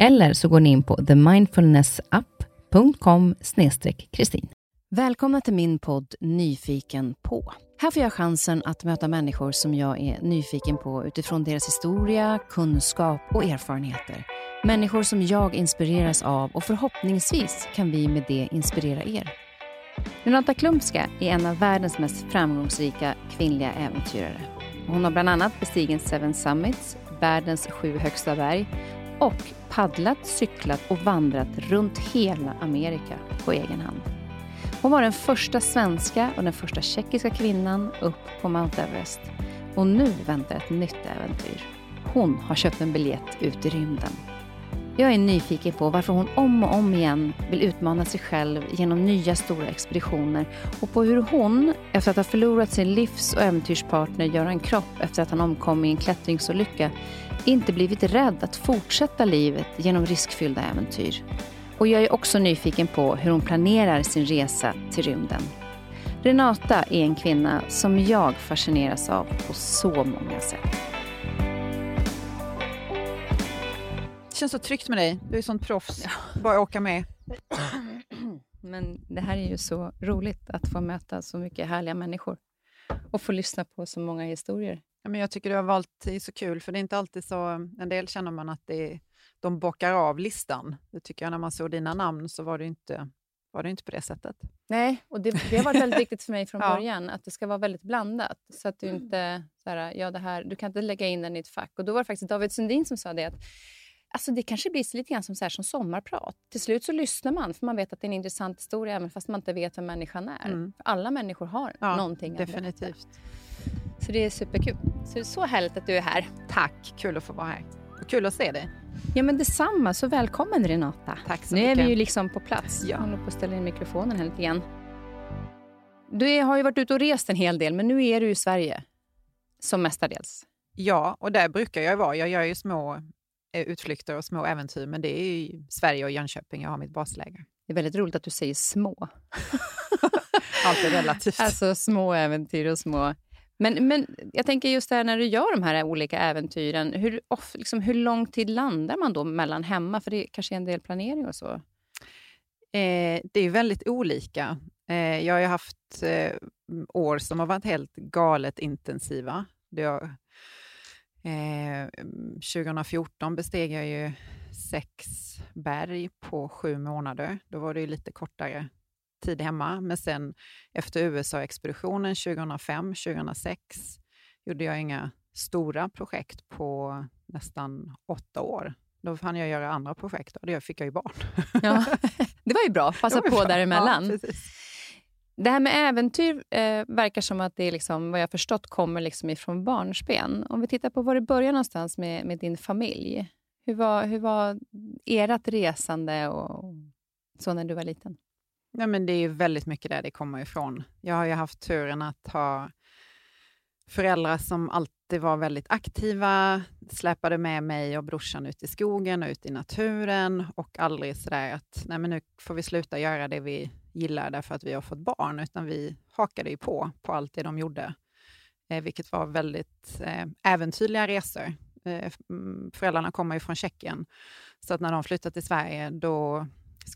Eller så går ni in på themindfulnessapp.com kristin. Välkomna till min podd Nyfiken på. Här får jag chansen att möta människor som jag är nyfiken på utifrån deras historia, kunskap och erfarenheter. Människor som jag inspireras av och förhoppningsvis kan vi med det inspirera er. Renata Klumpska är en av världens mest framgångsrika kvinnliga äventyrare. Hon har bland annat bestigit Seven Summits, världens sju högsta berg och paddlat, cyklat och vandrat runt hela Amerika på egen hand. Hon var den första svenska och den första tjeckiska kvinnan upp på Mount Everest. Och nu väntar ett nytt äventyr. Hon har köpt en biljett ut i rymden. Jag är nyfiken på varför hon om och om igen vill utmana sig själv genom nya stora expeditioner och på hur hon, efter att ha förlorat sin livs och äventyrspartner Göran Kropp efter att han omkom i en klättringsolycka, inte blivit rädd att fortsätta livet genom riskfyllda äventyr. Och jag är också nyfiken på hur hon planerar sin resa till rymden. Renata är en kvinna som jag fascineras av på så många sätt. Det känns så tryggt med dig. Du är sånt proffs. Ja. Bara åka med. Men det här är ju så roligt att få möta så mycket härliga människor och få lyssna på så många historier. Men jag tycker du har valt, det är så kul, för det är inte alltid så, en del känner man att det är, de bockar av listan. Det tycker jag när man såg dina namn så var det inte, var det inte på det sättet. Nej, och det, det har varit väldigt viktigt för mig från ja. början, att det ska vara väldigt blandat. Så att du mm. inte, så här, ja, det här, du kan inte lägga in den i ett fack. Och då var det faktiskt David Sundin som sa det, att Alltså det kanske blir lite grann som, så här, som sommarprat. Till slut så lyssnar man, för man vet att det är en intressant historia, även fast man inte vet vem människan är. Mm. Alla människor har ja, någonting definitivt. att berätta. Så det är superkul. Så det är så härligt att du är här. Tack, kul att få vara här. Och kul att se dig. Ja men detsamma, så välkommen Renata. Tack så nu mycket. Nu är vi ju liksom på plats. Ja. Jag håller på att ställa in mikrofonen här lite grann. Du har ju varit ute och rest en hel del, men nu är du i Sverige. Som mestadels. Ja, och där brukar jag vara. Jag gör ju små eh, utflykter och små äventyr, men det är i Sverige och Jönköping jag har mitt basläger. Det är väldigt roligt att du säger små. Allt är relativt. Alltså små äventyr och små men, men jag tänker just där när du gör de här olika äventyren, hur, off, liksom, hur lång tid landar man då mellan hemma? För det kanske är en del planering och så? Eh, det är väldigt olika. Eh, jag har haft eh, år som har varit helt galet intensiva. Det har, eh, 2014 besteg jag ju sex berg på sju månader. Då var det lite kortare tid hemma. Men sen efter USA-expeditionen 2005-2006 gjorde jag inga stora projekt på nästan åtta år. Då hann jag göra andra projekt och det fick jag ju barn. Ja, det var ju bra. Passa på bra. däremellan. Ja, det här med äventyr eh, verkar som att det, liksom, vad jag förstått, kommer liksom ifrån barnsben. Om vi tittar på var det börjar någonstans med, med din familj. Hur var, hur var ert resande och så när du var liten? Ja, men det är väldigt mycket där det kommer ifrån. Jag har ju haft turen att ha föräldrar som alltid var väldigt aktiva, släpade med mig och brorsan ut i skogen och ut i naturen och aldrig sådär att nej men nu får vi sluta göra det vi gillar därför att vi har fått barn, utan vi hakade ju på, på allt det de gjorde, eh, vilket var väldigt eh, äventyrliga resor. Eh, mm, föräldrarna kommer ju från Tjeckien, så att när de flyttade till Sverige då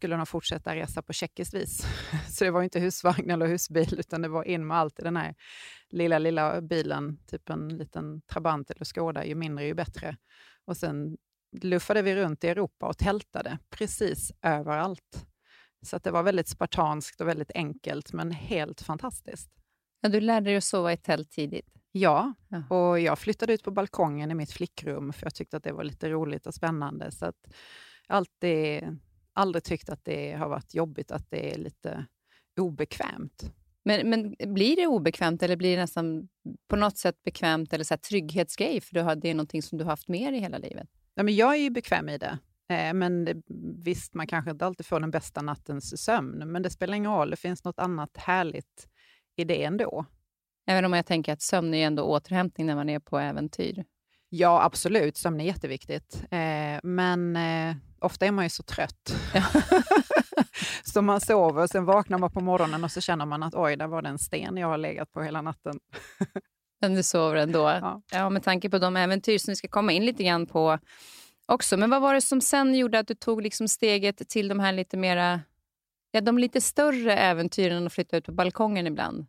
skulle de fortsätta resa på tjeckiskt vis. Så det var inte husvagn eller husbil, utan det var in med allt i den här lilla, lilla bilen, typ en liten Trabant eller Skoda, ju mindre ju bättre. Och sen luffade vi runt i Europa och tältade precis överallt. Så det var väldigt spartanskt och väldigt enkelt, men helt fantastiskt. Ja, du lärde dig att sova i tält tidigt? Ja, och jag flyttade ut på balkongen i mitt flickrum, för jag tyckte att det var lite roligt och spännande. Så att alltid, aldrig tyckt att det har varit jobbigt, att det är lite obekvämt. Men, men blir det obekvämt eller blir det nästan på något sätt bekvämt eller så här trygghetsgrej, för du har, det är någonting som du har haft med dig hela livet? Ja, men jag är ju bekväm i det. Eh, men det, visst, man kanske inte alltid får den bästa nattens sömn, men det spelar ingen roll. Det finns något annat härligt i det ändå. Även om jag tänker att sömn är ändå återhämtning när man är på äventyr. Ja, absolut. Sömn är jätteviktigt. Eh, men eh, ofta är man ju så trött. så man sover, och sen vaknar man på morgonen och så känner man att oj, där var det en sten jag har legat på hela natten. Men du sover ändå? Ja. ja, med tanke på de äventyr som vi ska komma in lite grann på också. Men vad var det som sen gjorde att du tog liksom steget till de här lite mera, ja, de lite större äventyren och flytta ut på balkongen ibland?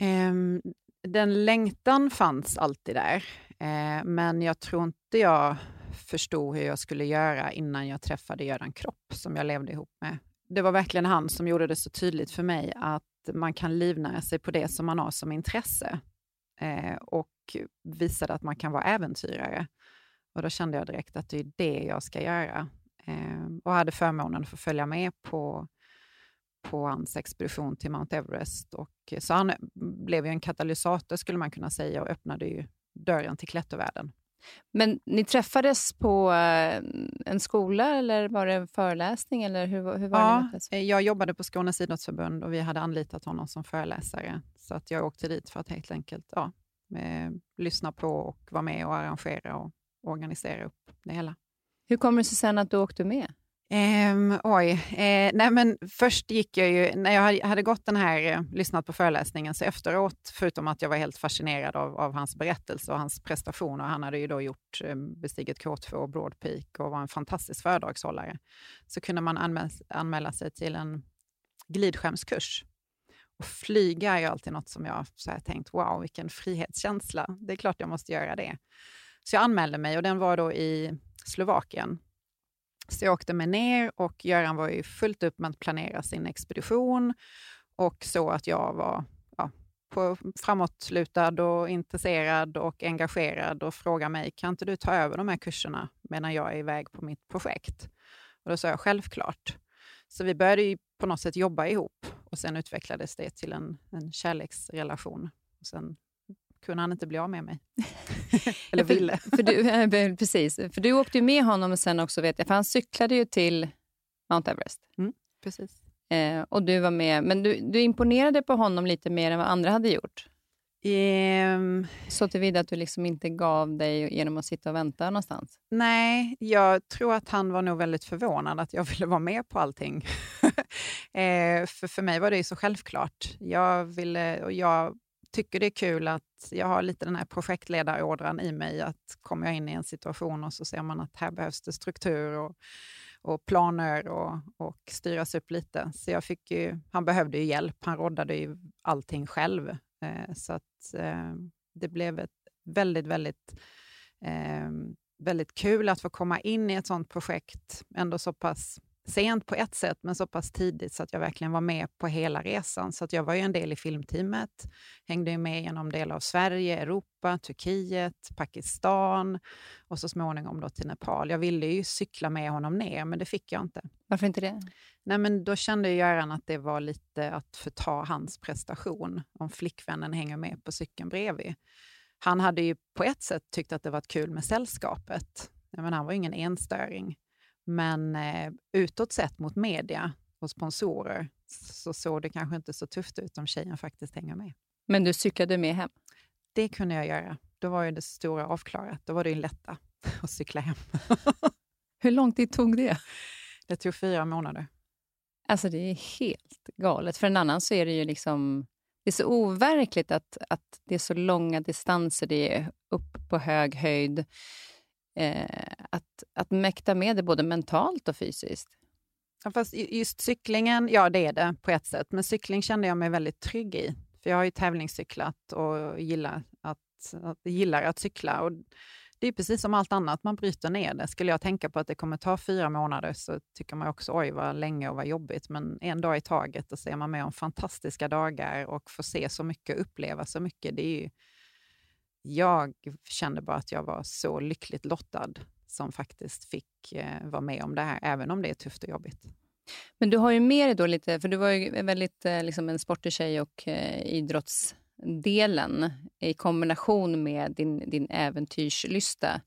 Um, den längtan fanns alltid där, uh, men jag tror inte jag förstod hur jag skulle göra innan jag träffade Göran Kropp, som jag levde ihop med. Det var verkligen han som gjorde det så tydligt för mig att man kan livnära sig på det som man har som intresse eh, och visade att man kan vara äventyrare. Och då kände jag direkt att det är det jag ska göra. Eh, och hade förmånen att få följa med på, på hans expedition till Mount Everest. Och, så han blev ju en katalysator skulle man kunna säga och öppnade ju dörren till klättervärlden. Men ni träffades på eh, en skola eller var det en föreläsning? Eller hur, hur var ja, det jag jobbade på Skånes idrottsförbund och vi hade anlitat honom som föreläsare. Så att jag åkte dit för att helt enkelt ja, eh, lyssna på och vara med och arrangera och organisera upp det hela. Hur kommer det sig sen att du åkte med? Um, oj, eh, nej men först gick jag ju, när jag hade gått den här, eh, lyssnat på föreläsningen, så efteråt, förutom att jag var helt fascinerad av, av hans berättelse och hans prestationer, han hade ju då gjort, eh, bestigit K2 och Broad Peak och var en fantastisk föredragshållare, så kunde man anmäla, anmäla sig till en glidskärmskurs. Och flyga är ju alltid något som jag så här tänkt, wow, vilken frihetskänsla. Det är klart jag måste göra det. Så jag anmälde mig och den var då i Slovakien. Så jag åkte med ner och Göran var ju fullt upp med att planera sin expedition och så att jag var ja, på, framåtlutad och intresserad och engagerad och frågade mig, kan inte du ta över de här kurserna medan jag är iväg på mitt projekt? Och då sa jag självklart. Så vi började ju på något sätt jobba ihop och sen utvecklades det till en, en kärleksrelation. Och sen kunde han inte bli av med mig. Eller ville. för, du, precis, för du åkte ju med honom sen också, vet jag, för han cyklade ju till Mount Everest. Mm, precis. Eh, och du var med, men du, du imponerade på honom lite mer än vad andra hade gjort? Um, så tillvida att du liksom inte gav dig genom att sitta och vänta någonstans? Nej, jag tror att han var nog väldigt förvånad att jag ville vara med på allting. eh, för, för mig var det ju så självklart. Jag, ville, och jag tycker det är kul att jag har lite den här projektledarådran i mig. Att kommer jag in i en situation och så ser man att här behövs det struktur och, och planer och, och styras upp lite. Så jag fick ju, han behövde ju hjälp. Han råddade ju allting själv. Eh, så att eh, det blev ett väldigt, väldigt eh, väldigt kul att få komma in i ett sånt projekt, ändå så pass sent på ett sätt, men så pass tidigt så att jag verkligen var med på hela resan. Så att jag var ju en del i filmteamet, hängde med genom delar av Sverige, Europa, Turkiet, Pakistan och så småningom då till Nepal. Jag ville ju cykla med honom ner, men det fick jag inte. Varför inte det? Nej, men då kände Göran att det var lite att förta hans prestation om flickvännen hänger med på cykeln bredvid. Han hade ju på ett sätt tyckt att det var kul med sällskapet. Men han var ingen enstöring. Men eh, utåt sett mot media och sponsorer så såg det kanske inte så tufft ut om tjejen faktiskt hänger med. Men du cyklade med hem? Det kunde jag göra. Då var ju det stora avklarat. Då var det ju lätta att cykla hem. Hur lång tid tog det? Det tog fyra månader. Alltså det är helt galet. För en annan så är det ju liksom... Det är så overkligt att, att det är så långa distanser, det är upp på hög höjd eh, att, att mäkta med det både mentalt och fysiskt? Ja, fast just cyklingen, ja det är det på ett sätt, men cykling kände jag mig väldigt trygg i. För jag har ju tävlingscyklat och gillar att, att, gillar att cykla. Och det är precis som allt annat, man bryter ner det. Skulle jag tänka på att det kommer ta fyra månader så tycker man också oj vad länge och vad jobbigt. Men en dag i taget och så är man med om fantastiska dagar och får se så mycket, och uppleva så mycket. Det är ju, jag kände bara att jag var så lyckligt lottad som faktiskt fick eh, vara med om det här, även om det är tufft och jobbigt. Men du har ju med dig då lite, för du var ju väldigt eh, liksom en sportig tjej och eh, idrottsdelen i kombination med din, din äventyrslysta.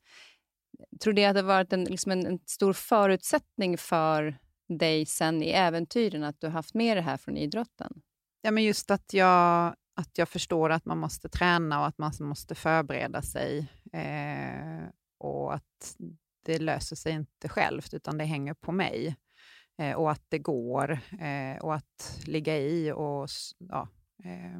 Tror du att det har varit en, liksom en, en, stor förutsättning för dig sen i äventyren att du har haft med det här från idrotten? Ja, men just att jag, att jag förstår att man måste träna och att man måste förbereda sig. Eh, och att det löser sig inte självt, utan det hänger på mig. Eh, och att det går eh, och att ligga i och ja, eh,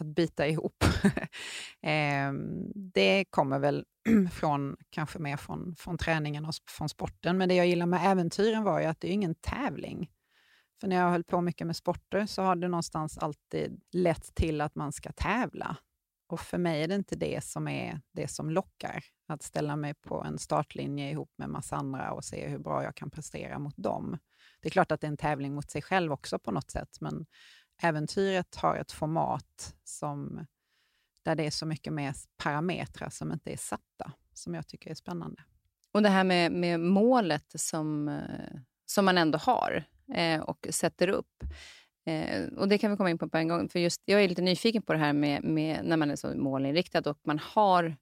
att bita ihop. Ehm, det kommer väl från, kanske mer från, från träningen och från sporten. Men det jag gillar med äventyren var ju att det är ingen tävling. För när jag höll på mycket med sporter så har det någonstans alltid lett till att man ska tävla. Och för mig är det inte det som är det som lockar. Att ställa mig på en startlinje ihop med massa andra och se hur bra jag kan prestera mot dem. Det är klart att det är en tävling mot sig själv också på något sätt, men äventyret har ett format som, där det är så mycket mer parametrar som inte är satta, som jag tycker är spännande. Och det här med, med målet som, eh, som man ändå har eh, och sätter upp. Eh, och Det kan vi komma in på på en gång. För just, jag är lite nyfiken på det här med, med när man är så målinriktad och man har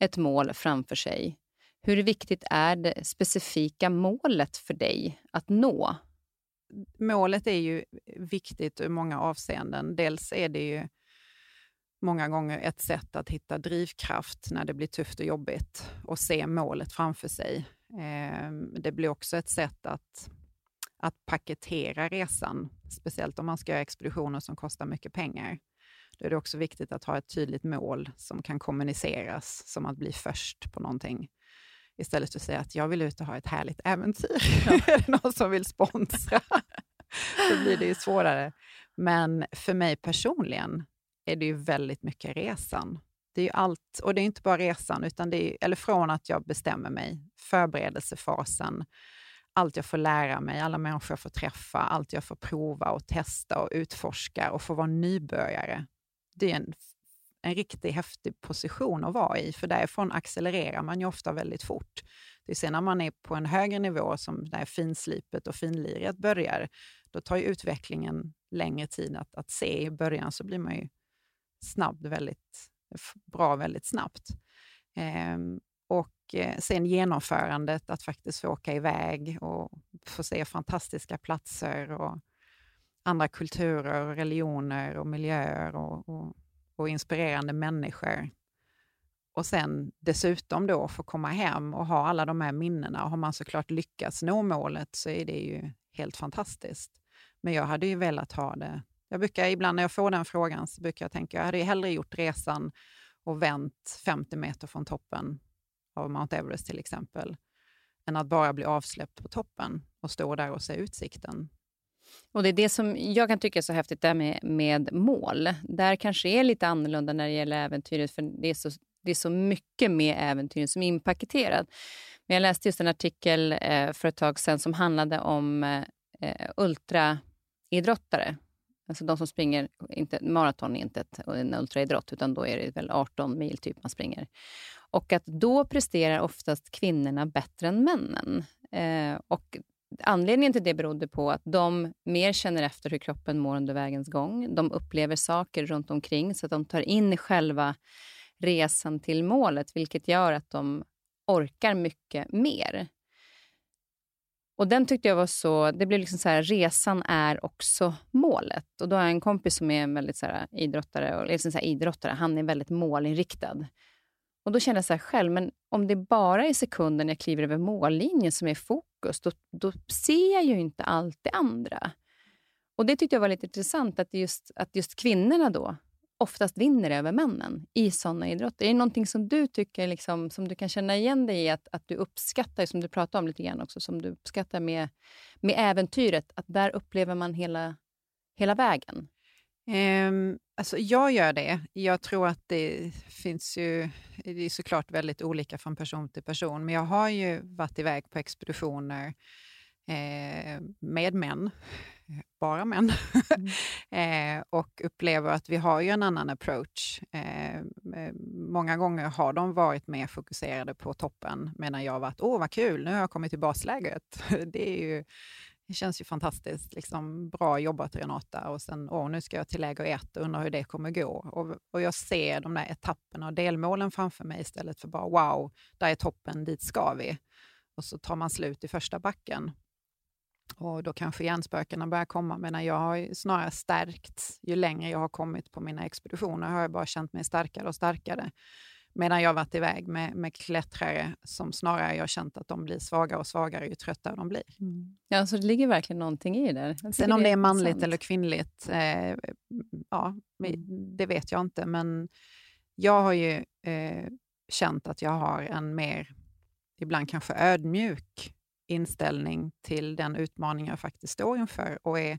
ett mål framför sig. Hur viktigt är det specifika målet för dig att nå? Målet är ju viktigt ur många avseenden. Dels är det ju många gånger ett sätt att hitta drivkraft när det blir tufft och jobbigt och se målet framför sig. Eh, det blir också ett sätt att, att paketera resan, speciellt om man ska göra expeditioner som kostar mycket pengar. Då är det också viktigt att ha ett tydligt mål som kan kommuniceras, som att bli först på någonting. Istället för att säga att jag vill ut och ha ett härligt äventyr. Ja. är det någon som vill sponsra? Då blir det ju svårare. Men för mig personligen är det ju väldigt mycket resan. Det är ju allt, och det är inte bara resan, utan det är, eller från att jag bestämmer mig, förberedelsefasen, allt jag får lära mig, alla människor jag får träffa, allt jag får prova och testa och utforska och få vara nybörjare. Det är en en riktigt häftig position att vara i, för därifrån accelererar man ju ofta väldigt fort. Det är sen när man är på en högre nivå som när finslipet och finliret börjar, då tar ju utvecklingen längre tid att, att se. I början så blir man ju snabb väldigt, bra väldigt snabbt. Ehm, och eh, sen genomförandet, att faktiskt få åka iväg och få se fantastiska platser och andra kulturer, och religioner och miljöer och, och och inspirerande människor. Och sen dessutom då få komma hem och ha alla de här minnena. Och har man såklart lyckats nå målet så är det ju helt fantastiskt. Men jag hade ju velat ha det. Jag brukar ibland när jag får den frågan så brukar jag tänka, jag hade ju hellre gjort resan och vänt 50 meter från toppen av Mount Everest till exempel, än att bara bli avsläppt på toppen och stå där och se utsikten. Och Det är det som jag kan tycka är så häftigt där med, med mål. Där kanske är lite annorlunda när det gäller äventyret, för det är så, det är så mycket med äventyret som är inpaketerat. Men jag läste just en artikel eh, för ett tag sedan som handlade om eh, eh, ultraidrottare. Alltså de som springer, inte, maraton är inte ett, en ultraidrott, utan då är det väl 18 mil typ man springer. Och att då presterar oftast kvinnorna bättre än männen. Eh, och Anledningen till det berodde på att de mer känner efter hur kroppen mår under vägens gång. De upplever saker runt omkring så att de tar in själva resan till målet, vilket gör att de orkar mycket mer. Och den tyckte jag var så... Det blev liksom så här, resan är också målet. Och då har jag en kompis som är en väldigt så här, idrottare, och, liksom så här, idrottare, han är väldigt målinriktad. Och då kände jag så här själv, men om det bara är sekunden jag kliver över mållinjen som är fokus, då, då ser jag ju inte allt det andra. Och Det tyckte jag var lite intressant, att just, att just kvinnorna då oftast vinner över männen i sådana idrotter? Är det någonting som du tycker, liksom, som du kan känna igen dig i, att, att du uppskattar, som du pratade om lite grann också, som du uppskattar med, med äventyret, att där upplever man hela, hela vägen? Um, alltså jag gör det. Jag tror att det finns ju... Det är såklart väldigt olika från person till person, men jag har ju varit iväg på expeditioner eh, med män, bara män, mm. eh, och upplever att vi har ju en annan approach. Eh, många gånger har de varit mer fokuserade på toppen, medan jag har varit åh vad kul, nu har jag kommit till basläget. det är ju det känns ju fantastiskt. Liksom, bra jobbat Renata. Och sen, åh, nu ska jag till läger ett och undrar hur det kommer gå. Och, och jag ser de där etapperna och delmålen framför mig istället för bara wow, där är toppen, dit ska vi. Och så tar man slut i första backen. Och då kanske hjärnspökena börjar komma, men jag har snarare stärkt. Ju längre jag har kommit på mina expeditioner har jag bara känt mig starkare och starkare. Medan jag varit iväg med, med klättrare som snarare jag känt att de blir svagare och svagare ju tröttare de blir. Mm. Ja, så det ligger verkligen någonting i det. Sen om det är manligt sant. eller kvinnligt, eh, ja, mm. det vet jag inte. Men jag har ju eh, känt att jag har en mer, ibland kanske ödmjuk inställning till den utmaning jag faktiskt står inför och är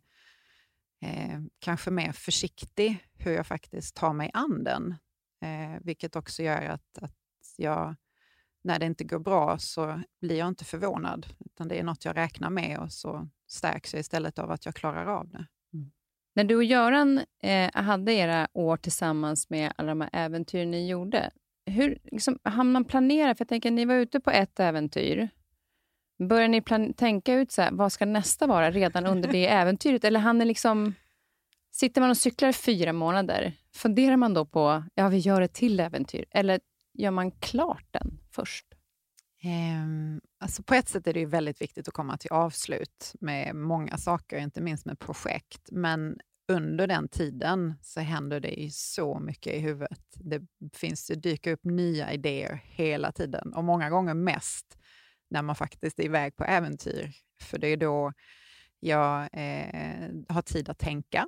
eh, kanske mer försiktig hur jag faktiskt tar mig an den. Eh, vilket också gör att, att jag, när det inte går bra så blir jag inte förvånad, utan det är något jag räknar med och så stärks jag istället av att jag klarar av det. Mm. När du och Göran eh, hade era år tillsammans med alla de här äventyr ni gjorde, hur liksom, hann man planera? För jag tänker, ni var ute på ett äventyr. Börjar ni tänka ut så här, vad ska nästa vara redan under det äventyret? Eller hann ni liksom Sitter man och cyklar i fyra månader, funderar man då på ja vi gör ett till äventyr, eller gör man klart den först? Um, alltså på ett sätt är det väldigt viktigt att komma till avslut med många saker, inte minst med projekt. Men under den tiden så händer det ju så mycket i huvudet. Det, finns, det dyker upp nya idéer hela tiden och många gånger mest när man faktiskt är iväg på äventyr. För det är då jag eh, har tid att tänka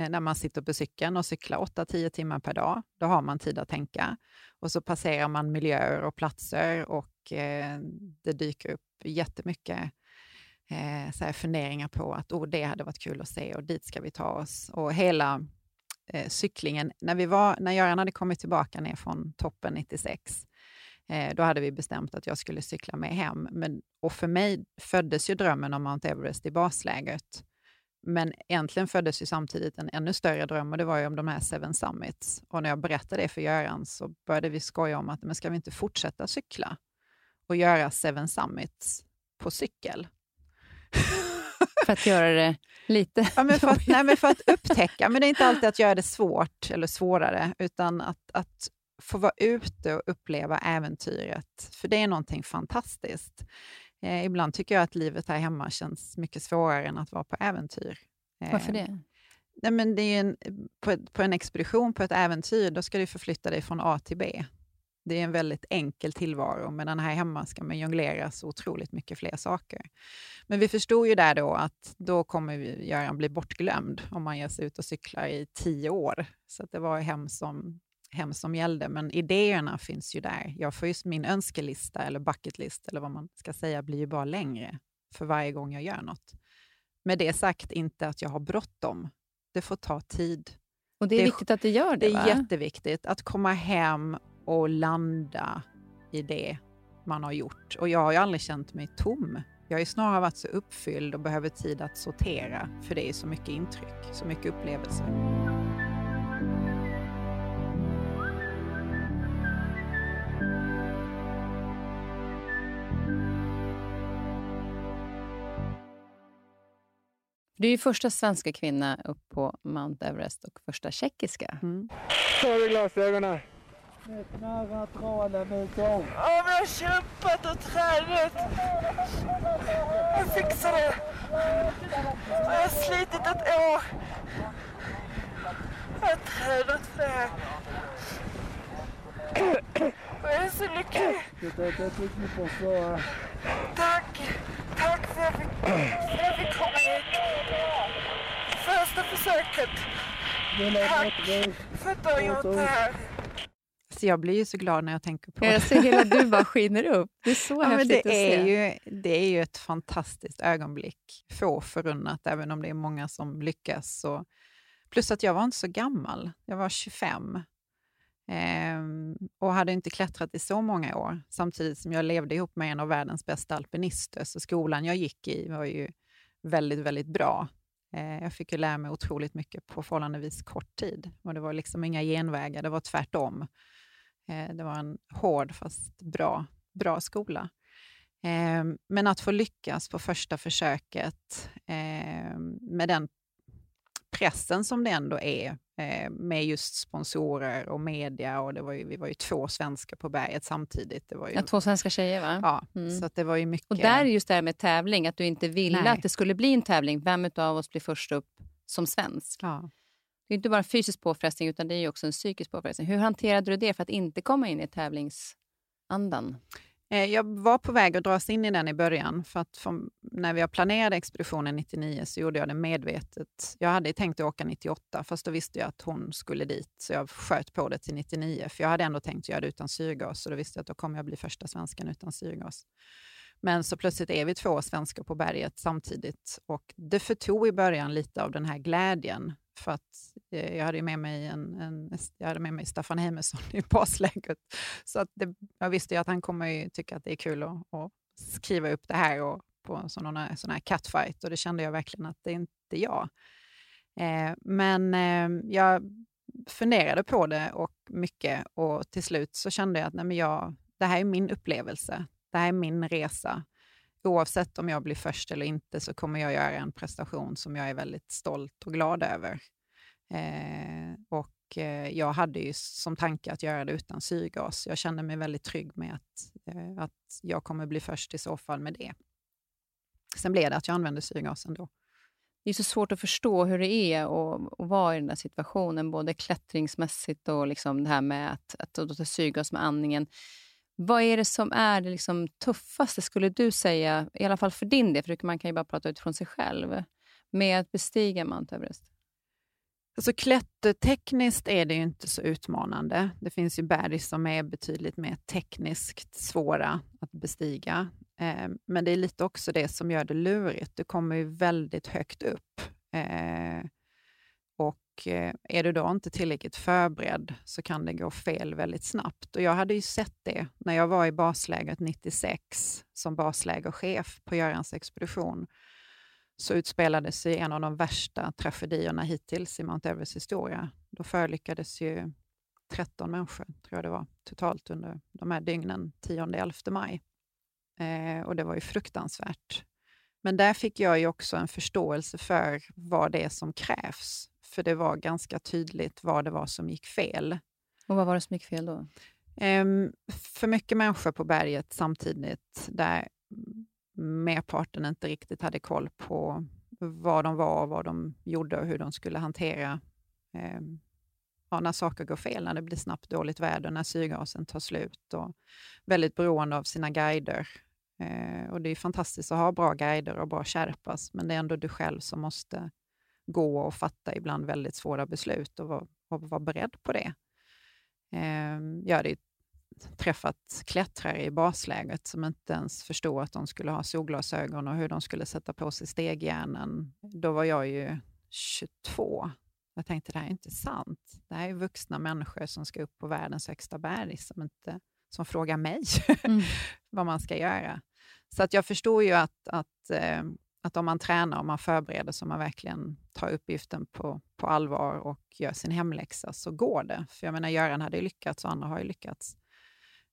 Eh, när man sitter på cykeln och cyklar 8-10 timmar per dag. Då har man tid att tänka. Och så passerar man miljöer och platser och eh, det dyker upp jättemycket eh, så här funderingar på att oh, det hade varit kul att se och dit ska vi ta oss. Och hela eh, cyklingen, när, vi var, när Göran hade kommit tillbaka ner från toppen 96, eh, då hade vi bestämt att jag skulle cykla med hem. Men, och för mig föddes ju drömmen om Mount Everest i basläget. Men egentligen föddes ju samtidigt en ännu större dröm och det var ju om de här Seven Summits. Och när jag berättade det för Göran så började vi skoja om att men ska vi inte fortsätta cykla och göra Seven Summits på cykel? För att göra det lite ja, men för, att, nej, men för att upptäcka, men det är inte alltid att göra det svårt eller svårare, utan att, att få vara ute och uppleva äventyret. För det är någonting fantastiskt. Eh, ibland tycker jag att livet här hemma känns mycket svårare än att vara på äventyr. Varför det? Nej, men det är en, på, på, en expedition, på ett äventyr, då ska du förflytta dig från A till B. Det är en väldigt enkel tillvaro, medan här hemma ska man jonglera så otroligt mycket fler saker. Men vi förstod ju där då att då kommer Göran bli bortglömd om man ger sig ut och cyklar i tio år. Så det var hem som hem som gällde, men idéerna finns ju där. Jag får ju, min önskelista, eller bucketlist, eller vad man ska säga, blir ju bara längre för varje gång jag gör något. Med det sagt, inte att jag har bråttom. Det får ta tid. Och det är, det viktigt att det gör det, Det är va? jätteviktigt att komma hem och landa i det man har gjort. Och jag har ju aldrig känt mig tom. Jag har ju snarare varit så uppfylld och behöver tid att sortera, för det är så mycket intryck, så mycket upplevelser. Du är ju första svenska kvinna upp på Mount Everest och första tjeckiska. Mm. Tar du glasögonen? Nära tralen ut om. Ja, men jag har kämpat och tränat. Jag fixar det. Jag har slitit ett år. Jag har tränat för det här. Jag är så lycklig. Tack. Tack för att jag fick, Första försöket. för att du har gjort det här. Så jag blir ju så glad när jag tänker på Jag ser hela du bara skiner upp. Det är så Ja, men häftigt det, att är se. ju, det är ju ett fantastiskt ögonblick. Få förunnat, även om det är många som lyckas. Så, plus att jag var inte så gammal. Jag var 25 ehm, och hade inte klättrat i så många år. Samtidigt som jag levde ihop med en av världens bästa alpinister. Så skolan jag gick i var ju väldigt, väldigt bra. Eh, jag fick ju lära mig otroligt mycket på förhållandevis kort tid. Och det var liksom inga genvägar, det var tvärtom. Eh, det var en hård fast bra, bra skola. Eh, men att få lyckas på första försöket med den pressen som det ändå är med just sponsorer och media och det var ju, vi var ju två svenskar på berget samtidigt. Det var ju, Ja, två svenska tjejer, va? ja, Mm. så att det var ju mycket... Och där är just det här med tävling, att du inte ville Nej. att det skulle bli en tävling. Vem av oss blir först upp som svensk? ja. Det är inte bara en fysisk påfrestning, utan det är också en psykisk påfrestning. Hur hanterade du det för att inte komma in i tävlingsandan? Eh, jag var på väg att dras in i den i början. För att från, när jag planerade expeditionen 99 så gjorde jag det medvetet. Jag hade tänkt att åka 98, fast då visste jag att hon skulle dit. Så jag sköt på det till 99, för jag hade ändå tänkt göra det utan syrgas. Så då visste jag att då kommer jag bli första svensken utan syrgas. Men så plötsligt är vi två svenskar på berget samtidigt. Och det förtog i början lite av den här glädjen. För att eh, jag hade med mig, en, en, jag hade med mig Staffan Heimesson i basläget. Så att det, jag visste ju att han kommer ju tycka att det är kul att, att skriva upp det här och på en sån sån här catfight. Och det kände jag verkligen att det är inte jag. Eh, men eh, jag funderade på det och mycket och till slut så kände jag att nej, men jag, det här är min upplevelse. Det här är min resa. Oavsett om jag blir först eller inte så kommer jag göra en prestation som jag är väldigt stolt och glad över. Eh, och eh, jag hade ju som tanke att göra det utan syrgas. Jag kände mig väldigt trygg med att, eh, att jag kommer bli först i så fall med det. Sen blev det att jag använde syrgasen då. Det är så svårt att förstå hur det är att, att vara i den här situationen, både klättringsmässigt och liksom det här med att, att, att ta syrgas med andningen. Vad är det som är det liksom tuffaste, skulle du säga, i alla fall för din del, för man kan ju bara prata utifrån sig själv, med att bestiga Mount Everest? Alltså klättertekniskt är det ju inte så utmanande. Det finns ju berg som är betydligt mer tekniskt svåra att bestiga. Eh, men det är lite också det som gör det lurigt. Du kommer ju väldigt högt upp. Eh, och eh, är du då inte tillräckligt förberedd så kan det gå fel väldigt snabbt. Och jag hade ju sett det när jag var i baslägret 96 som baslägerchef på Görans expedition så utspelade sig en av de värsta tragedierna hittills i Mount Everests historia. Då förolyckades ju 13 människor, tror jag det var, totalt under de här dygnen, 10-11 maj. Eh, och det var ju fruktansvärt. Men där fick jag ju också en förståelse för vad det är som krävs. För det var ganska tydligt vad det var som gick fel. Och vad var det som gick fel då? Ehm, för mycket människor på berget samtidigt, där merparten inte riktigt hade koll på vad de var, vad de gjorde och hur de skulle hantera ehm, ja, när saker går fel, när det blir snabbt dåligt väder, när syrgasen tar slut och väldigt beroende av sina guider. Eh, och Det är fantastiskt att ha bra guider och bra kärpas, men det är ändå du själv som måste gå och fatta ibland väldigt svåra beslut och vara, och vara beredd på det. Eh, jag hade ju träffat klättrare i basläget som inte ens förstod att de skulle ha solglasögon och hur de skulle sätta på sig stegjärnen. Då var jag ju 22. Jag tänkte det här är inte sant. Det här är vuxna människor som ska upp på världens högsta berg som, inte, som frågar mig Mm. vad man ska göra. Så att jag förstår ju att, att, eh, att om man tränar och man förbereder så man verkligen tar uppgiften på, på allvar och gör sin hemläxa så går det. För jag menar, Göran hade ju lyckats och andra har ju lyckats.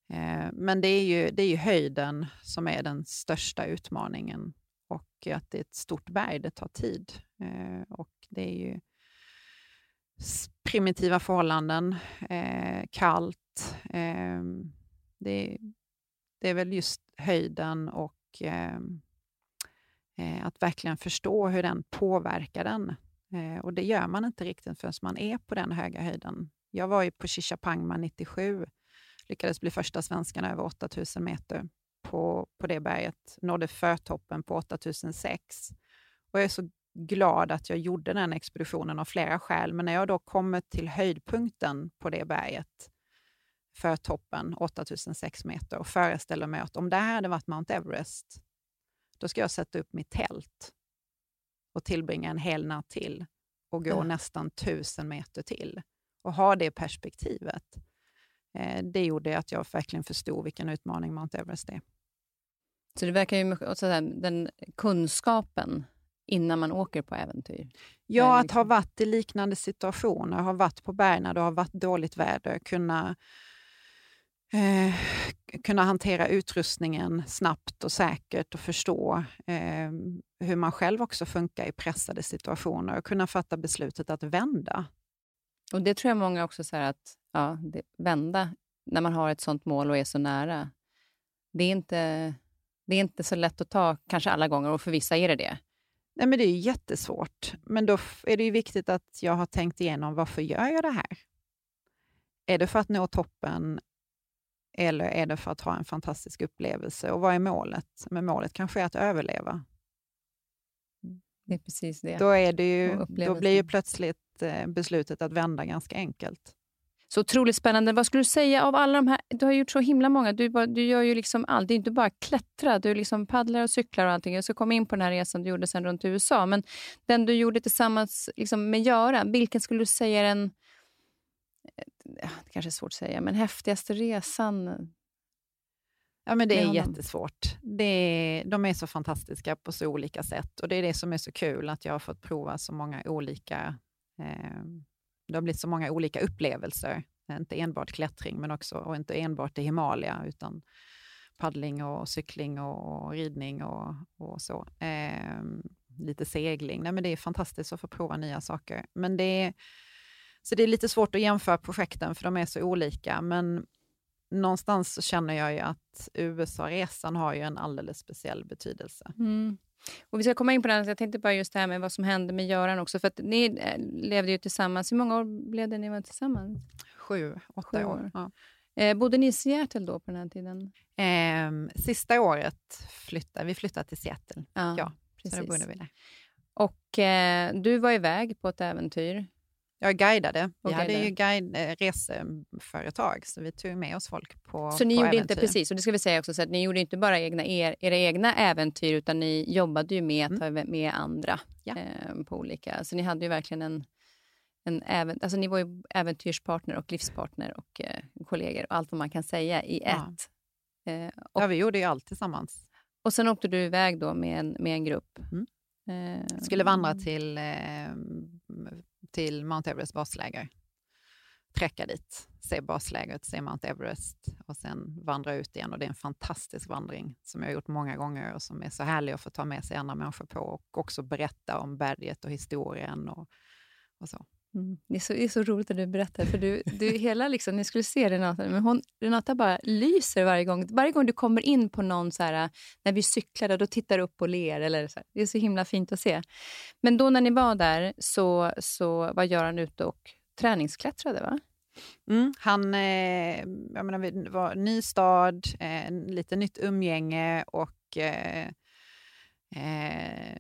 Eh, men det är, ju, det är ju höjden som är den största utmaningen och att det är ett stort berg, det tar tid. Eh, och det är ju primitiva förhållanden, eh, kallt. Eh, det, det är väl just höjden och eh, Eh, att verkligen förstå hur den påverkar den. Eh, och det gör man inte riktigt förrän man är på den höga höjden. Jag var ju på Shishapangma 97, lyckades bli första svenskan över 8000 meter på, på det berget, nådde förtoppen på 8006. Och jag är så glad att jag gjorde den expeditionen av flera skäl. Men när jag då kommer till höjdpunkten på det berget, för toppen, 8006 meter, och föreställer mig att om det här hade varit Mount Everest, då ska jag sätta upp mitt tält och tillbringa en hel natt till och gå mm. nästan tusen meter till. Och ha det perspektivet. Eh, det gjorde att jag verkligen förstod vilken utmaning Mount Everest är. Så det verkar ju här, den kunskapen innan man åker på äventyr? Ja, att liksom... ha varit i liknande situationer, ha varit på berg när det har varit dåligt väder, kunna, eh, kunna hantera utrustningen snabbt och säkert och förstå eh, hur man själv också funkar i pressade situationer och kunna fatta beslutet att vända. Och Det tror jag många också säger att ja, det, vända när man har ett sånt mål och är så nära. Det är inte det är inte så lätt att ta kanske alla gånger och för vissa är det det. Nej, men det är jättesvårt. Men då är det ju viktigt att jag har tänkt igenom varför gör jag det här? Är det för att nå toppen eller är det för att ha en fantastisk upplevelse? Och vad är målet? Men målet kanske är att överleva. Det är precis det. Då, är det ju, då blir ju plötsligt eh, beslutet att vända ganska enkelt. Så otroligt spännande. Vad skulle du säga av alla de här... Du har gjort så himla många. Du, du gör ju liksom allt. Det är inte bara klättra. Du liksom paddlar och cyklar och allting. Jag ska komma in på den här resan du gjorde sen runt USA. Men den du gjorde tillsammans liksom med Göran, vilken skulle du säga är den... Det kanske är svårt att säga, men häftigaste resan? Ja, men det är jättesvårt. Det är, de är så fantastiska på så olika sätt och det är det som är så kul, att jag har fått prova så många olika eh, det har blivit så många olika upplevelser. Inte enbart klättring, men också, och inte enbart i Himalaya, utan paddling och cykling och, ridning och, och så. Eh, lite segling. Nej, men det är fantastiskt att få prova nya saker. Men det är, så det är lite svårt att jämföra projekten, för de är så olika. Men någonstans så känner jag ju att USA-resan har ju en alldeles speciell betydelse. Mm. Och Vi ska komma in på det, jag tänkte bara just det här med vad som hände med Göran också. För att ni eh, levde ju tillsammans. Hur många år blev det ni var tillsammans? Sju, åtta Sju år. år. Ja. Eh, bodde ni i Seattle då på den här tiden? Eh, sista året flyttade vi flyttade till Seattle. Ja, ja precis. så då bodde vi där. Och eh, du var iväg på ett äventyr. Jag guidade. Vi hade ju guide, eh, reseföretag, så vi tog med oss folk på Så ni på gjorde äventyr. inte, precis, och det ska vi säga också, så att ni gjorde inte bara egna, er, era egna äventyr, utan ni jobbade ju med att mm. ta med andra ja. eh, på olika... Så ni hade ju verkligen en... en även, alltså ni var ju äventyrspartner och livspartner och eh, kollegor och allt vad man kan säga i ja. ett. Eh, och, ja, vi gjorde ju allt tillsammans. Och sen åkte du iväg då med en, med en grupp. Mm. Eh, Skulle vandra till eh, till Mount Everest basläger. Träcka dit, se baslägret, se Mount Everest och sen vandra ut igen. Och det är en fantastisk vandring som jag har gjort många gånger och som är så härlig att få ta med sig andra människor på och också berätta om berget och historien och, och så. Mm. Det, är så, det är så roligt att du berättar, för du, du hela liksom, ni skulle se Renata, men hon, Renata bara lyser varje gång. Varje gång du kommer in på någon, så här, när vi cyklade, då tittar du upp och ler. Eller så här. Det är så himla fint att se. Men då när ni var där så, så var Göran ute och träningsklättrade, va? Mm, han eh, jag menar, det var ny stad, eh, lite nytt umgänge och eh, eh,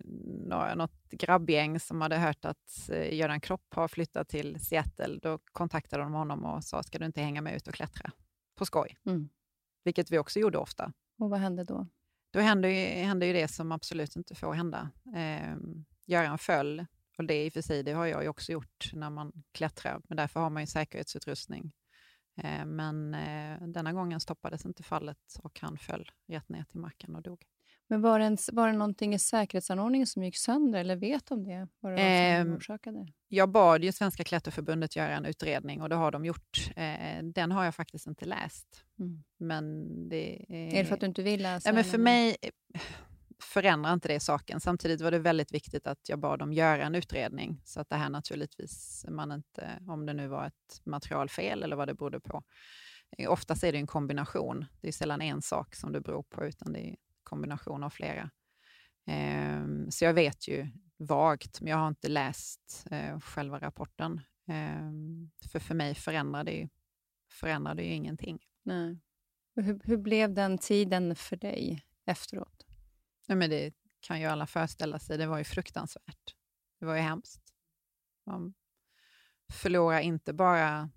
något grabbgäng som hade hört att eh, Göran Kropp har flyttat till Seattle. Då kontaktade de honom och sa, ska du inte hänga med ut och klättra? På skoj. Mm. Vilket vi också gjorde ofta. Och vad hände då? Då hände hände ju det som absolut inte får hända. Eh, Göran föll. Och det i och för sig, det har jag ju också gjort när man klättrar, men därför har man ju säkerhetsutrustning. Eh, men eh, denna gången stoppades inte fallet och han föll rätt ner till marken och dog. Men var det, en, var det någonting i säkerhetsanordningen som gick sönder, eller vet om det? Vad det var som ehm, orsakade? Jag bad ju Svenska klätterförbundet göra en utredning och det har de gjort. Eh, den har jag faktiskt inte läst. Mm. Men det är... är det för att du inte vill läsa? Ja, men för mig förändrar inte det saken. Samtidigt var det väldigt viktigt att jag bad dem göra en utredning, så att det här naturligtvis, man inte, om det nu var ett materialfel eller vad det berodde på. Oftast är det en kombination. Det är sällan en sak som det beror på, utan det är kombination av flera. Um, så jag vet ju vagt, men jag har inte läst uh, själva rapporten. Um, för för mig förändrar det ju, förändrar det ju ingenting. Nej. Hur, hur, blev den tiden för dig efteråt? Nej, men det kan ju alla föreställa sig. Det var ju fruktansvärt. Det var ju hemskt. Man förlorar inte bara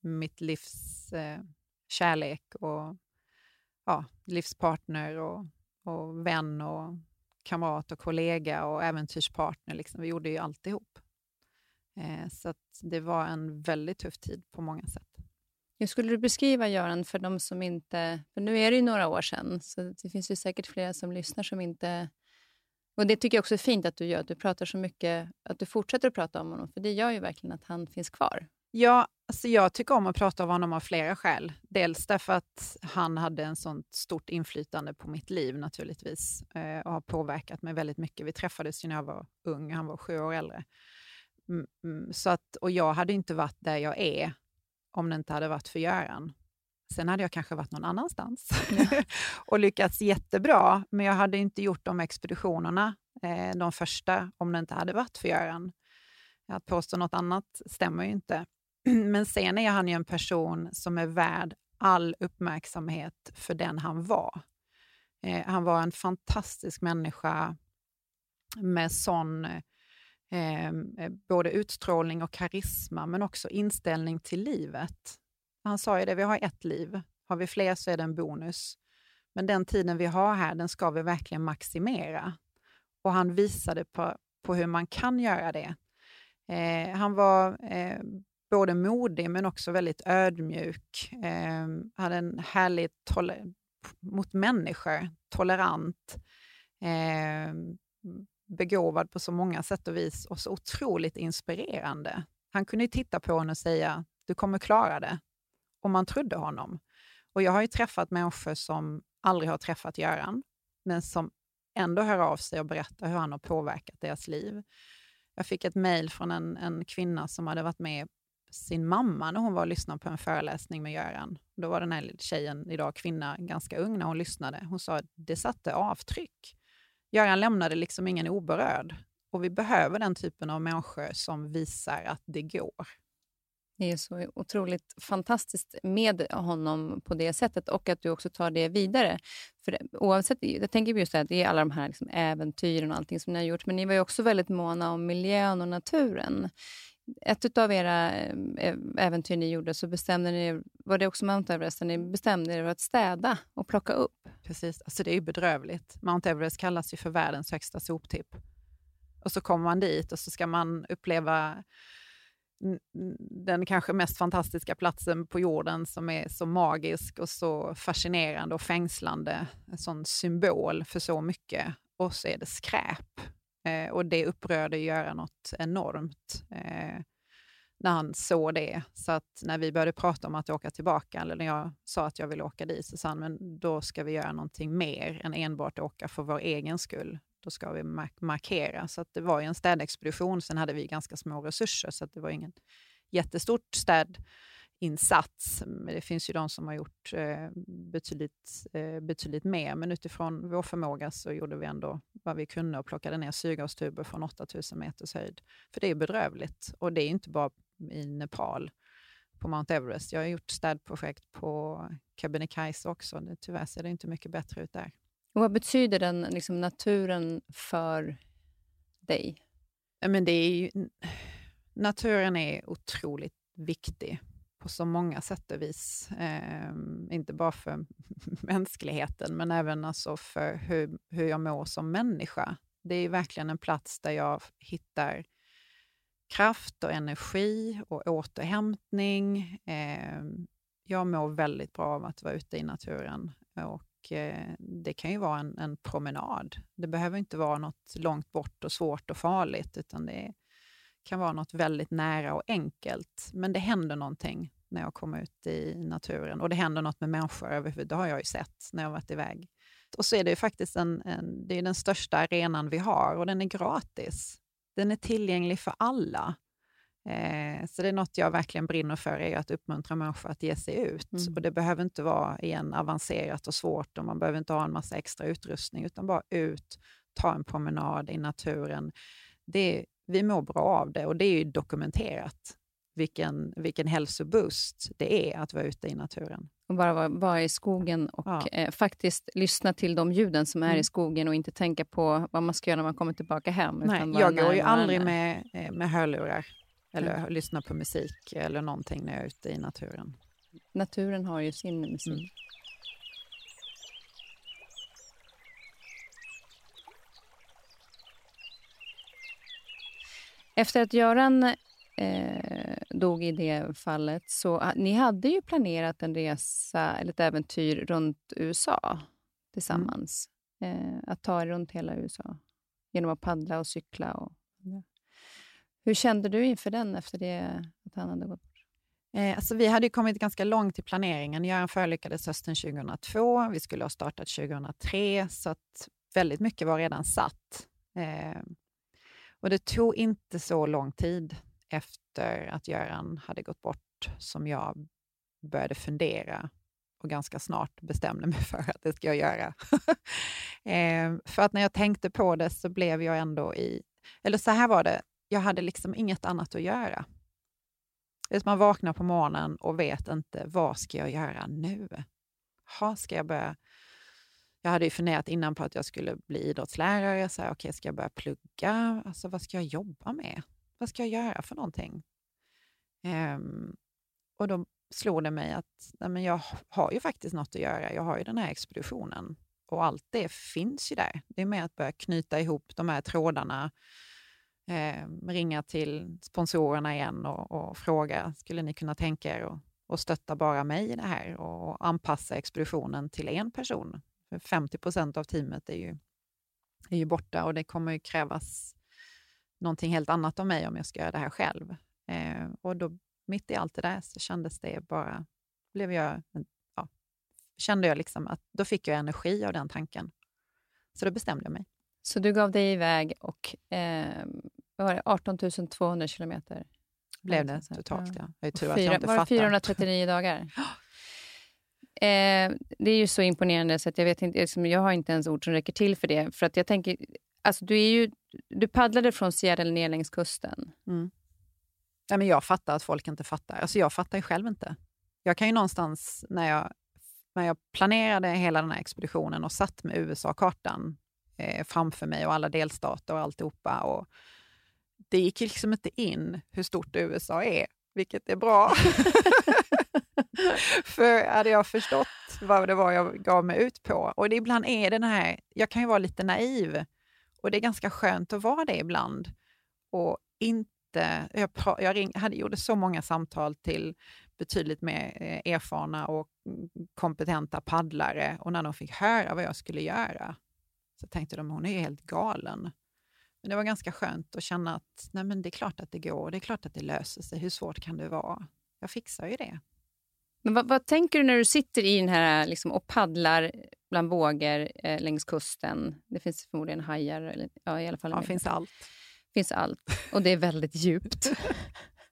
mitt livs eh, kärlek och ja, livspartner och, och vän och kamrat och kollega och äventyrspartner. Liksom. Vi gjorde ju alltihop. Eh, så det var en väldigt tuff tid på många sätt. Hur skulle du beskriva Göran för de som inte... För nu är det ju några år sedan, så det finns ju säkert flera som lyssnar som inte... Och Det tycker jag också är fint att du gör, att du pratar så mycket, att du fortsätter att prata om honom, för det gör ju verkligen att han finns kvar. Ja, alltså jag tycker om att prata om honom av flera skäl. Dels därför att han hade en sånt stort inflytande på mitt liv naturligtvis eh, och har påverkat mig väldigt mycket. Vi träffades när jag var ung, han var sju år äldre. Mm, mm, så att, och jag hade inte varit där jag är om det inte hade varit för Göran. Sen hade jag kanske varit någon annanstans ja. och lyckats jättebra, men jag hade inte gjort de expeditionerna, eh, de första, om det inte hade varit för Göran. Att påstå något annat stämmer ju inte. Men sen är han ju en person som är värd all uppmärksamhet för den han var. Eh, han var en fantastisk människa med sån ehm, eh, både utstrålning och karisma, men också inställning till livet. Han sa ju det, vi har ett liv. Har vi fler så är det en bonus. Men den tiden vi har här, den ska vi verkligen maximera. Och han visade på, på hur man kan göra det. Eh, han var eh, både modig men också väldigt ödmjuk. Eh, hade en härlig mot människor, tolerant, eh, begåvad på så många sätt och vis och så otroligt inspirerande. Han kunde titta på henne och säga, du kommer klara det. Och man trodde honom. Och jag har ju träffat människor som aldrig har träffat Göran, men som ändå hör av sig och berättar hur han har påverkat deras liv. Jag fick ett mejl från en, en kvinna som hade varit med sin mamma när hon var och lyssnade på en föreläsning med Göran. Då var den här tjejen, idag kvinna, ganska ung när hon lyssnade. Hon sa att det satte avtryck. Göran lämnade liksom ingen oberörd. Och vi behöver den typen av människor som visar att det går. Det är så otroligt fantastiskt med honom på det sättet och att du också tar det vidare. För oavsett, jag tänker just det, det är alla de här liksom äventyren och allting som ni har gjort, men ni var ju också väldigt måna om miljön och naturen. Ett av era eh, äventyr ni gjorde så bestämde ni, var det också Mount Everest, ni bestämde er att städa och plocka upp. Precis, alltså det är ju bedrövligt. Mount Everest kallas ju för världens högsta soptipp. Och så kommer man dit och så ska man uppleva den kanske mest fantastiska platsen på jorden som är så magisk och så fascinerande och fängslande. En sån symbol för så mycket. Och så är det skräp. Eh, och det upprörde Göran något enormt eh, när han såg det. Så att när vi började prata om att åka tillbaka, eller när jag sa att jag ville åka dit, så sa han, men då ska vi göra någonting mer än enbart åka för vår egen skull. Då ska vi mark markera. Så det var ju en städexpedition. Sen hade vi ganska små resurser, så det var ingen jättestort städ städinsats. Det finns ju de som har gjort eh, betydligt, eh, betydligt mer, men utifrån vår förmåga så gjorde vi ändå vad vi kunde och plockade ner syrgastuber från 8000 meters höjd. För det är bedrövligt och det är inte bara i Nepal på Mount Everest. Jag har gjort städprojekt på Kebnekaise också. Tyvärr ser det inte mycket bättre ut där. Och vad betyder den liksom, naturen för dig? men det är ju, naturen är otroligt viktig på så många sätt och vis. Eh, inte bara för mänskligheten, men även alltså för hur, hur jag mår som människa. Det är verkligen en plats där jag hittar kraft och energi och återhämtning. Eh, jag mår väldigt bra av att vara ute i naturen och Eh, det kan ju vara en, en, promenad. Det behöver inte vara något långt bort och svårt och farligt, utan det kan vara något väldigt nära och enkelt. Men det händer någonting när jag kommer ut i naturen och det händer något med människor överhuvud. Det har jag ju sett när jag varit iväg. Och så är det faktiskt en, en, det är den största arenan vi har och den är gratis. Den är tillgänglig för alla. Eh, så det är något jag verkligen brinner för, är att uppmuntra människor att ge sig ut. Mm. Och Det behöver inte vara igen avancerat och svårt och man behöver inte ha en massa extra utrustning, utan bara ut, ta en promenad i naturen. Det, vi mår bra av det och det är dokumenterat. Vilken, vilken hälsoboost det är att vara ute i naturen. Och bara vara, vara i skogen och ja. eh, faktiskt lyssna till de ljuden som är mm. i skogen och inte tänka på vad man ska göra när man kommer tillbaka hem. Nej, jag går ju aldrig med, eh, med hörlurar eller mm. lyssnar på musik eller någonting när jag är ute i naturen. Naturen har ju sin musik. Mm. Efter att Göran eh, dog i det fallet, så ah, ni hade ju planerat en resa, eller ett äventyr runt USA tillsammans. Mm. Eh, att ta er runt hela USA genom att paddla och cykla. Och, ja. Hur kände du inför den efter det att han hade gått bort? Eh, alltså vi hade kommit ganska långt i planeringen. Göran förolyckades hösten 2002. Vi skulle ha startat 2003, så att väldigt mycket var redan satt. Eh, och det tog inte så lång tid efter att Göran hade gått bort som jag började fundera och ganska snart bestämde mig för att det ska jag göra. eh, för att när jag tänkte på det så blev jag ändå i... Eller så här var det, jag hade liksom inget annat att göra. Man vaknar på morgonen och vet inte, vad ska jag göra nu? Ha, ska jag börja jag hade ju funderat innan på att jag skulle bli idrottslärare. Så här, okay, ska jag börja plugga? Alltså, vad ska jag jobba med? Vad ska jag göra för någonting? Um, och då slog det mig att nej, men jag har ju faktiskt något att göra. Jag har ju den här expeditionen och allt det finns ju där. Det är med att börja knyta ihop de här trådarna, eh, ringa till sponsorerna igen och, och, fråga, skulle ni kunna tänka er att och stötta bara mig i det här och anpassa expeditionen till en person 50 procent av teamet är ju, är ju borta och det kommer ju krävas någonting helt annat av mig om jag ska göra det här själv. Eh, och då, mitt i allt det där så kändes det bara, blev jag, ja, kände jag liksom att då fick jag energi av den tanken. Så då bestämde jag mig. Så du gav dig iväg och eh, var det, 18 200 kilometer? Blev det totalt, ja. ja. Jag är att jag var det 439 dagar? Eh, det är ju så imponerande så att jag vet inte, liksom, jag har inte ens ord som räcker till för det. För att jag tänker, alltså du, är ju, du paddlade från Seattle ner längs kusten. Mm. Ja, men jag fattar att folk inte fattar. Alltså jag fattar ju själv inte. Jag kan ju någonstans, när jag, när jag planerade hela den här expeditionen och satt med USA-kartan eh, framför mig och alla delstater och alltihopa. Och det gick liksom inte in hur stort USA är, vilket är bra. För hade jag förstått vad det var jag gav mig ut på, och det ibland är den här, jag kan ju vara lite naiv, och det är ganska skönt att vara det ibland. Och inte, jag, jag ring, hade, gjorde så många samtal till betydligt mer eh, erfarna och kompetenta paddlare och när de fick höra vad jag skulle göra så tänkte de hon är helt galen. Men det var ganska skönt att känna att nej men det är klart att det går, det är klart att det löser sig. Hur svårt kan det vara? Jag fixar ju det. Men vad, vad, tänker du när du sitter i den här liksom, och paddlar bland vågor eh, längs kusten? Det finns förmodligen hajar. Eller, ja, i alla fall. Ja, det finns allt. finns allt. Och det är väldigt djupt.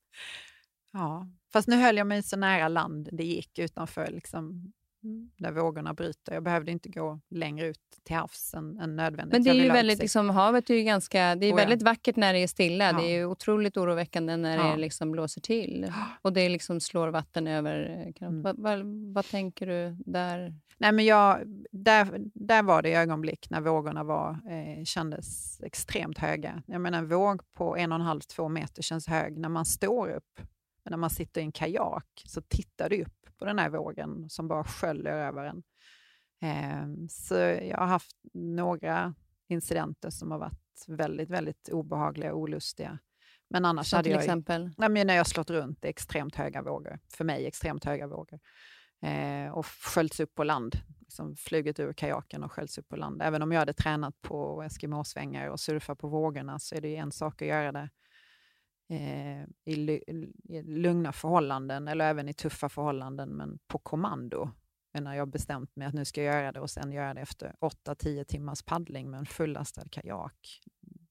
ja, fast nu höll jag mig så nära land det gick utanför liksom, Mm. där vågorna bryter. Jag behövde inte gå längre ut till havs än, än nödvändigt. Men det är ju väldigt, liksom, havet är ju ganska, det är oh, väldigt ja. vackert när det är stilla. Ja. Det är otroligt oroväckande när ja. det liksom blåser till. Och det liksom slår vatten över. Mm. Vad, vad, vad, tänker du där? Nej, men jag, där, där var det ögonblick när vågorna var, eh, kändes extremt höga. Jag menar, en våg på en och en halv, två meter känns hög när man står upp. Men när man sitter i en kajak så tittar du upp på den här vågen som bara sköljer över en. Eh, så jag har haft några incidenter som har varit väldigt, väldigt obehagliga och olustiga. Men annars så hade till jag... exempel? Nej, men när jag slått runt, är extremt höga vågor. För mig extremt höga vågor. Eh, och sköljts upp på land. Liksom flugit ur kajaken och sköljts upp på land. Även om jag hade tränat på eskimåsvängar och surfa på vågorna så är det en sak att göra det Eh, i, i lugna förhållanden eller även i tuffa förhållanden, men på kommando. När jag bestämt mig att nu ska jag göra det och sen göra det efter 8-10 timmars paddling med en fullastad kajak.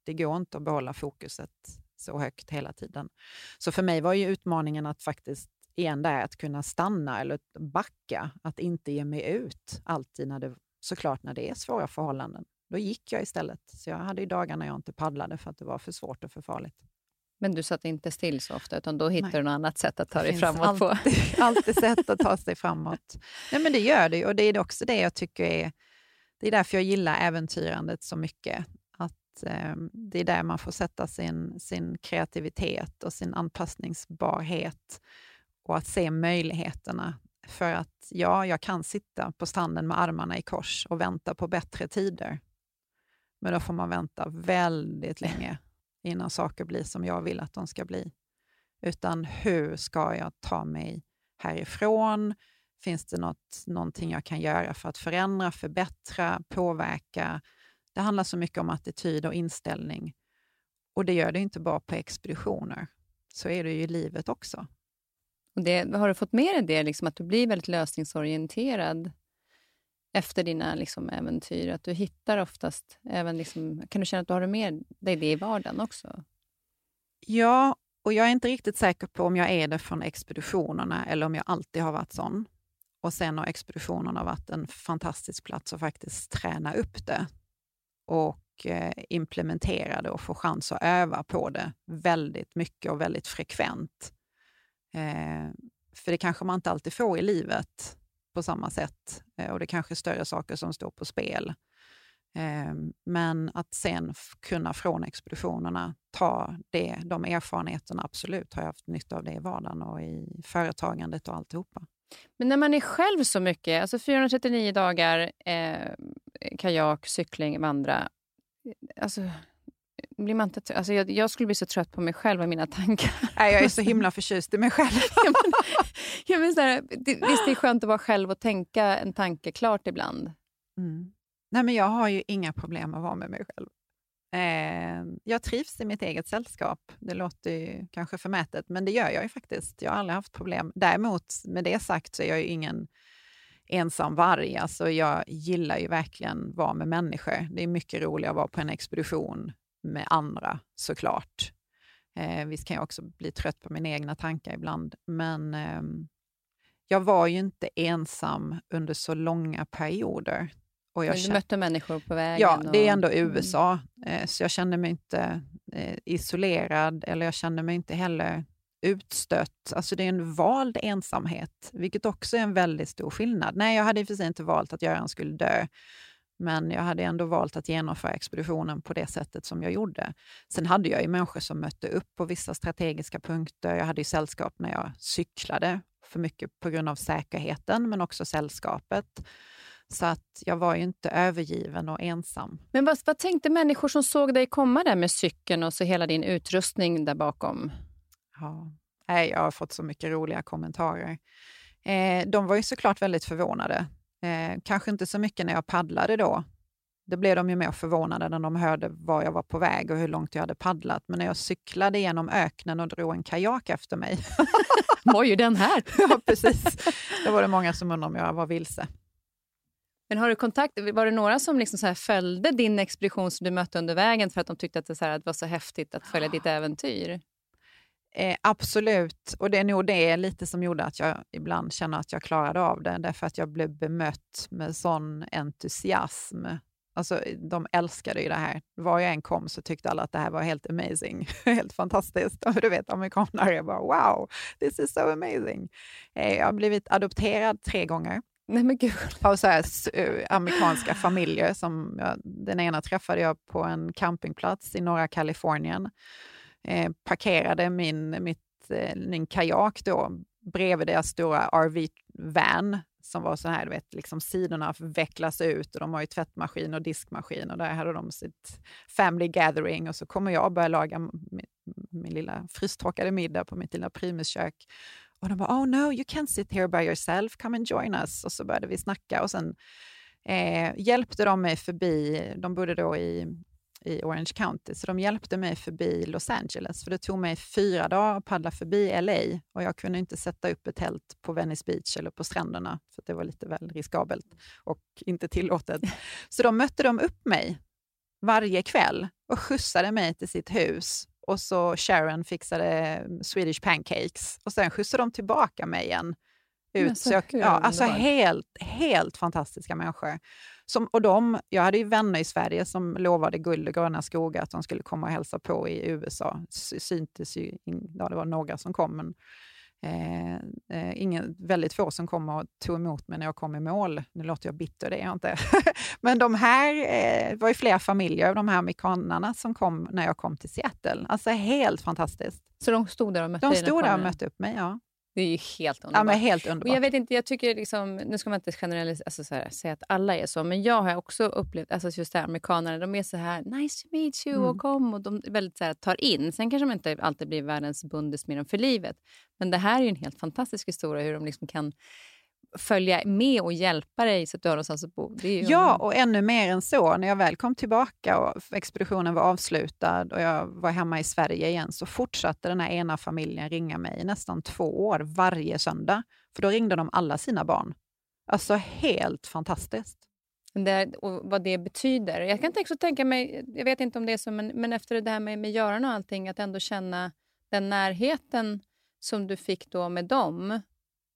Det går inte att behålla fokuset så högt hela tiden. Så för mig var ju utmaningen att faktiskt igen där att kunna stanna eller backa, att inte ge mig ut alltid när det, såklart när det är svåra förhållanden. Då gick jag istället. Så jag hade ju dagar när jag inte paddlade för att det var för svårt och för farligt. Men du satt inte still så ofta, utan då hittade du något annat sätt att ta Det dig framåt på? alltid, alltid sätt att ta sig framåt. Nej, men det gör det och det är också det jag tycker är... Det är därför jag gillar äventyrandet så mycket. Att eh, Det är där man får sätta sin, sin kreativitet och sin anpassningsbarhet och att se möjligheterna. För att ja, jag kan sitta på stranden med armarna i kors och vänta på bättre tider. Men då får man vänta väldigt länge innan saker blir som jag vill att de ska bli. Utan hur ska jag ta mig härifrån? Finns det något, någonting jag kan göra för att förändra, förbättra, påverka? Det handlar så mycket om attityd och inställning. Och det gör det inte bara på expeditioner. Så är det ju i livet också. Och det, har du fått med dig det, liksom, att du blir väldigt lösningsorienterad efter dina liksom, äventyr? Att du hittar oftast, även liksom, kan du känna att du har med dig det i vardagen också? Ja, och jag är inte riktigt säker på om jag är det från expeditionerna eller om jag alltid har varit sån. Och sen har expeditionerna varit en fantastisk plats att faktiskt träna upp det och eh, implementera det och få chans att öva på det väldigt mycket och väldigt frekvent. Eh, för det kanske man inte alltid får i livet på samma sätt eh, och det kanske är större saker som står på spel. Ehm, men att sen kunna från expeditionerna ta det, de erfarenheterna, absolut, har jag haft nytta av det i vardagen och i företagandet och alltihopa. Men när man är själv så mycket, alltså 439 dagar, eh, kajak, cykling, vandra. Eh, alltså, blir man inte alltså jag, jag, skulle bli så trött på mig själv och mina tankar. Nej, jag är så himla förtjust i mig själv. ja, men, ja, men här, det, visst, det är skönt att vara själv och tänka en tanke klart ibland. Mm. Nej, men jag har ju inga problem att vara med mig själv. Eh, jag trivs i mitt eget sällskap. Det låter ju kanske förmätet, men det gör jag ju faktiskt. Jag har aldrig haft problem. Däremot, med det sagt, så är jag ju ingen ensam varg. Alltså, jag gillar ju verkligen att vara med människor. Det är mycket roligare att vara på en expedition med andra, såklart. Eh, visst kan jag också bli trött på mina egna tankar ibland, men eh, jag var ju inte ensam under så långa perioder. Och jag du kände, mötte människor på vägen? Ja, det är ändå och, mm. USA, mm. så jag kände mig inte eh, isolerad eller jag kände mig inte heller utstött. Alltså det är en vald ensamhet, vilket också är en väldigt stor skillnad. Nej, jag hade i och för sig inte valt att Göran skulle dö, men jag hade ändå valt att genomföra expeditionen på det sättet som jag gjorde. Sen hade jag ju människor som mötte upp på vissa strategiska punkter. Jag hade ju sällskap när jag cyklade, för mycket på grund av säkerheten, men också sällskapet. Så att jag var ju inte övergiven och ensam. Men vad, vad tänkte människor som såg dig komma där med cykeln och så hela din utrustning där bakom? Ja, jag har fått så mycket roliga kommentarer. Eh, de var ju såklart väldigt förvånade. Eh, kanske inte så mycket när jag paddlade då. Det blev de ju mer förvånade när de hörde var jag var på väg och hur långt jag hade paddlat. Men när jag cyklade genom öknen och drog en kajak efter mig. var ju den här! ja, precis. Då var det många som undrade om jag var vilse. Men har du kontakt, var det några som liksom så följde din expedition som du mötte under vägen för att de tyckte att det, så här, att det var så häftigt att följa ditt äventyr? Eh, absolut, och det är nog det lite som gjorde att jag ibland känner att jag klarade av det, därför att jag blev bemött med sån entusiasm. Alltså, de älskade ju det här. Var jag än kom så tyckte alla att det här var helt amazing, helt fantastiskt. Och du vet, amerikanare bara wow, this is so amazing. Eh, jag har blivit adopterad tre gånger. Nej, men gud. Av så här, eh, amerikanska familjer. Som jag, den ena träffade jag på en campingplats i norra Kalifornien eh, parkerade min, mitt, eh, min kajak då bredvid deras stora RV-van som var så här, du vet, liksom sidorna vecklas ut och de har ju tvättmaskin och diskmaskin och där hade de sitt family gathering och så kommer jag och börjar laga min, min lilla frystorkade middag på mitt lilla primuskök. Och de bara, oh no, you can't sit here by yourself, come and join us. Och så började vi snacka och sen eh, hjälpte de mig förbi, de bodde då i i Orange County, så de hjälpte mig förbi Los Angeles. För det tog mig fyra dagar att paddla förbi LA och jag kunde inte sätta upp ett tält på Venice Beach eller på stränderna, för det var lite väl riskabelt och inte tillåtet. Så de mötte de upp mig varje kväll och skjutsade mig till sitt hus. Och så Sharon fixade mm, Swedish pancakes och sen skjutsade de tillbaka mig igen utsökt. Ja, alltså helt, helt fantastiska människor. Som, och de, jag hade ju vänner i Sverige som lovade guld och gröna skogar att de skulle komma och hälsa på i USA. Syntes ju, ja, det var några som kom, men Eh, eh, ingen, väldigt få som kom och tog emot mig när jag kom i mål. Nu låter jag bitter, det är jag inte. Men de här eh, var ju flera familjer av de här amerikanerna som kom när jag kom till Seattle. Alltså helt fantastiskt. Så de stod där och mötte De stod där och mötte upp mig, ja. Det är ju helt underbart. Ja, men helt underbart. Och jag vet inte, jag tycker liksom, nu ska man inte generellt alltså så här, säga att alla är så, men jag har också upplevt, alltså just det här, amerikanerna, de är så här nice to meet you mm. och kom och de väldigt så här, tar in. Sen kanske de inte alltid blir världens bundis med dem för livet. Men det här är ju en helt fantastisk historia hur de liksom kan följa med och hjälpa dig så att du har någonstans att bo. ja, och ännu mer än så. När jag väl kom tillbaka och expeditionen var avslutad och jag var hemma i Sverige igen så fortsatte den här ena familjen ringa mig i nästan två år varje söndag. För då ringde de alla sina barn. Alltså helt fantastiskt. Det, och vad det betyder. Jag kan också tänka mig, jag vet inte om det är så, men, men efter det här med, med Göran och allting, att ändå känna den närheten som du fick då med dem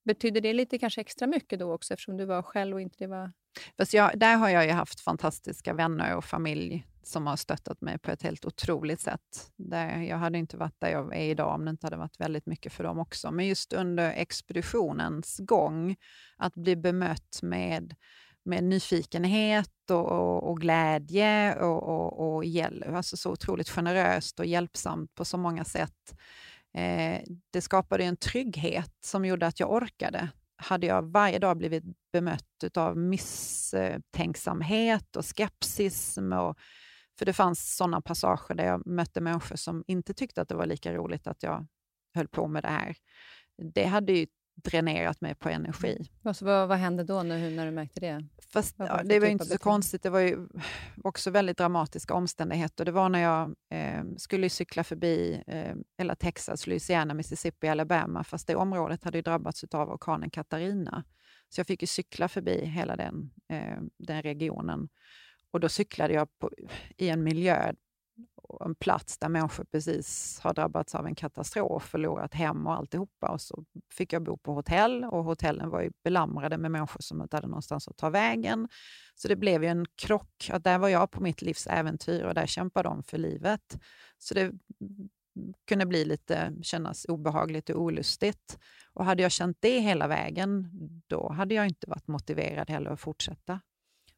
Betyder det lite kanske extra mycket då också eftersom du var själv och inte det var... Fast jag, där har jag ju haft fantastiska vänner och familj som har stöttat mig på ett helt otroligt sätt. Där jag hade inte varit där jag är idag om det inte hade varit väldigt mycket för dem också. Men just under expeditionens gång, att bli bemött med, med nyfikenhet och, och, och glädje och, och, och hjälp, alltså så otroligt generöst och hjälpsamt på så många sätt Eh, det skapade en trygghet som gjorde att jag orkade. Hade jag varje dag blivit bemött av misstänksamhet och skepsis, och, för det fanns sådana passager där jag mötte människor som inte tyckte att det var lika roligt att jag höll på med det här. Det hade ju dränerat mig på energi. Alltså, vad, vad hände då när, när du märkte det? Fast, ja, det var typ inte så konstigt. Det var ju också väldigt dramatiska omständigheter. Det var när jag eh, skulle cykla förbi eh, hela Texas, Louisiana, Mississippi, Alabama, fast det området hade ju drabbats av orkanen Katarina. Så jag fick ju cykla förbi hela den, eh, den regionen. Och då cyklade jag på, i en miljö en plats där människor precis har drabbats av en katastrof, förlorat hem och alltihopa. Och så fick jag bo på hotell och hotellen var ju belamrade med människor som inte hade någonstans att ta vägen. Så det blev ju en krock. Att där var jag på mitt livs äventyr och där kämpade de för livet. Så det kunde bli lite, kännas obehagligt och olustigt. Och hade jag känt det hela vägen, då hade jag inte varit motiverad heller att fortsätta.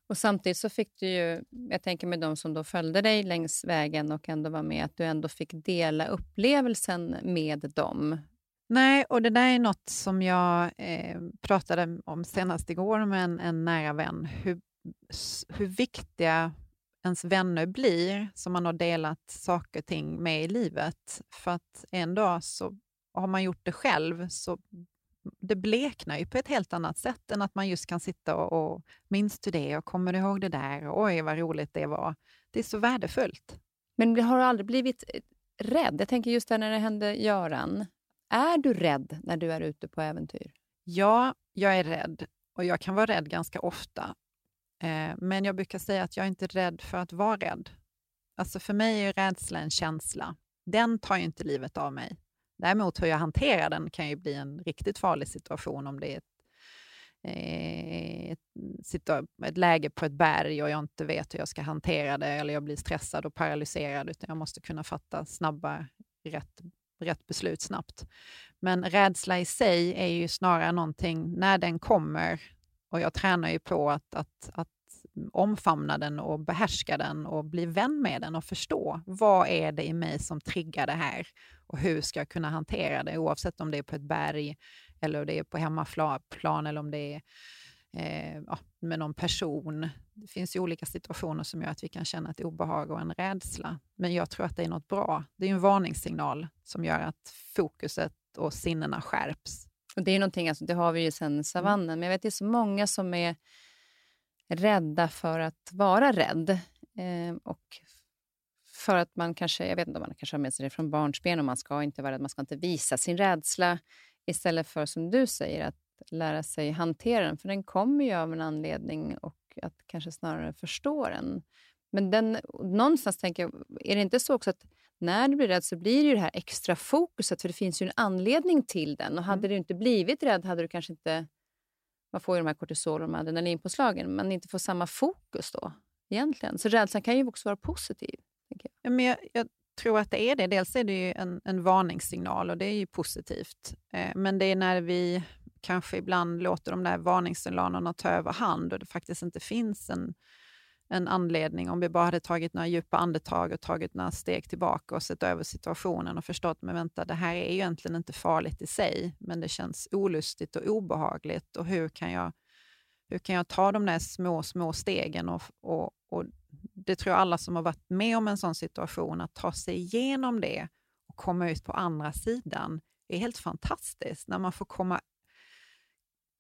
Och Samtidigt så fick du ju, jag tänker med de som då följde dig längs vägen och ändå var med, att du ändå fick dela upplevelsen med dem. Nej, och det där är något som jag eh, pratade om senast igår med en, en nära vän. Hur, hur viktiga ens vänner blir som man har delat saker och ting med i livet. För att en dag så har man gjort det själv så det bleknar ju på ett helt annat sätt än att man just kan sitta och, och minns du det och kommer du ihåg det där? Och, Oj, vad roligt det var. Det är så värdefullt. Men har du aldrig blivit eh, rädd? Jag tänker just där när det hände Göran. Är du rädd när du är ute på äventyr? Ja, jag är rädd och jag kan vara rädd ganska ofta. Eh, men jag brukar säga att jag inte är rädd för att vara rädd. Alltså för mig är rädsla en känsla. Den tar ju inte livet av mig. Däremot hur jag hanterar den kan ju bli en riktigt farlig situation om det är ett, eh, ett, ett läge på ett berg och jag inte vet hur jag ska hantera det eller jag blir stressad och paralyserad utan jag måste kunna fatta snabba, rätt, rätt beslut snabbt. Men rädsla i sig är ju snarare någonting, när den kommer, och jag tränar ju på att, att, att omfamna den och behärska den och bli vän med den och förstå vad är det i mig som triggar det här och hur ska jag kunna hantera det oavsett om det är på ett berg eller om det är på hemmaplan eller om det är eh, ja, med någon person. Det finns ju olika situationer som gör att vi kan känna ett obehag och en rädsla. Men jag tror att det är något bra. Det är en varningssignal som gör att fokuset och sinnena skärps. Och det är någonting, alltså, det har vi ju sedan savannen, mm. men jag vet det är så många som är rädda för att vara rädd. Eh, och för att man kanske, jag vet inte om man kanske har med sig det från barnsben och man ska inte vara rädd, man ska inte visa sin rädsla. Istället för som du säger, att lära sig hantera den, för den kommer ju av en anledning och att kanske snarare förstå den. Men den, någonstans tänker jag, är det inte så också att när du blir rädd så blir det ju det här extra fokuset, för det finns ju en anledning till den. Och hade Mm. du inte blivit rädd hade du kanske inte... Man får ju de här kortisol och adrenalinpåslagen, men inte får samma fokus då egentligen. Så rädslan kan ju också vara positiv. Ja, Men jag, jag tror att det är det. Dels är det ju en, en varningssignal och det är ju positivt. Eh, men det är när vi kanske ibland låter de där varningssignalerna ta över hand och det faktiskt inte finns en, en anledning. Om vi bara hade tagit några djupa andetag och tagit några steg tillbaka och sett över situationen och förstått, men vänta, det här är ju egentligen inte farligt i sig, men det känns olustigt och obehagligt och hur kan jag, hur kan jag ta de där små, små stegen och, och, och det tror jag alla som har varit med om en sån situation, att ta sig igenom det och komma ut på andra sidan är helt fantastiskt. När man får komma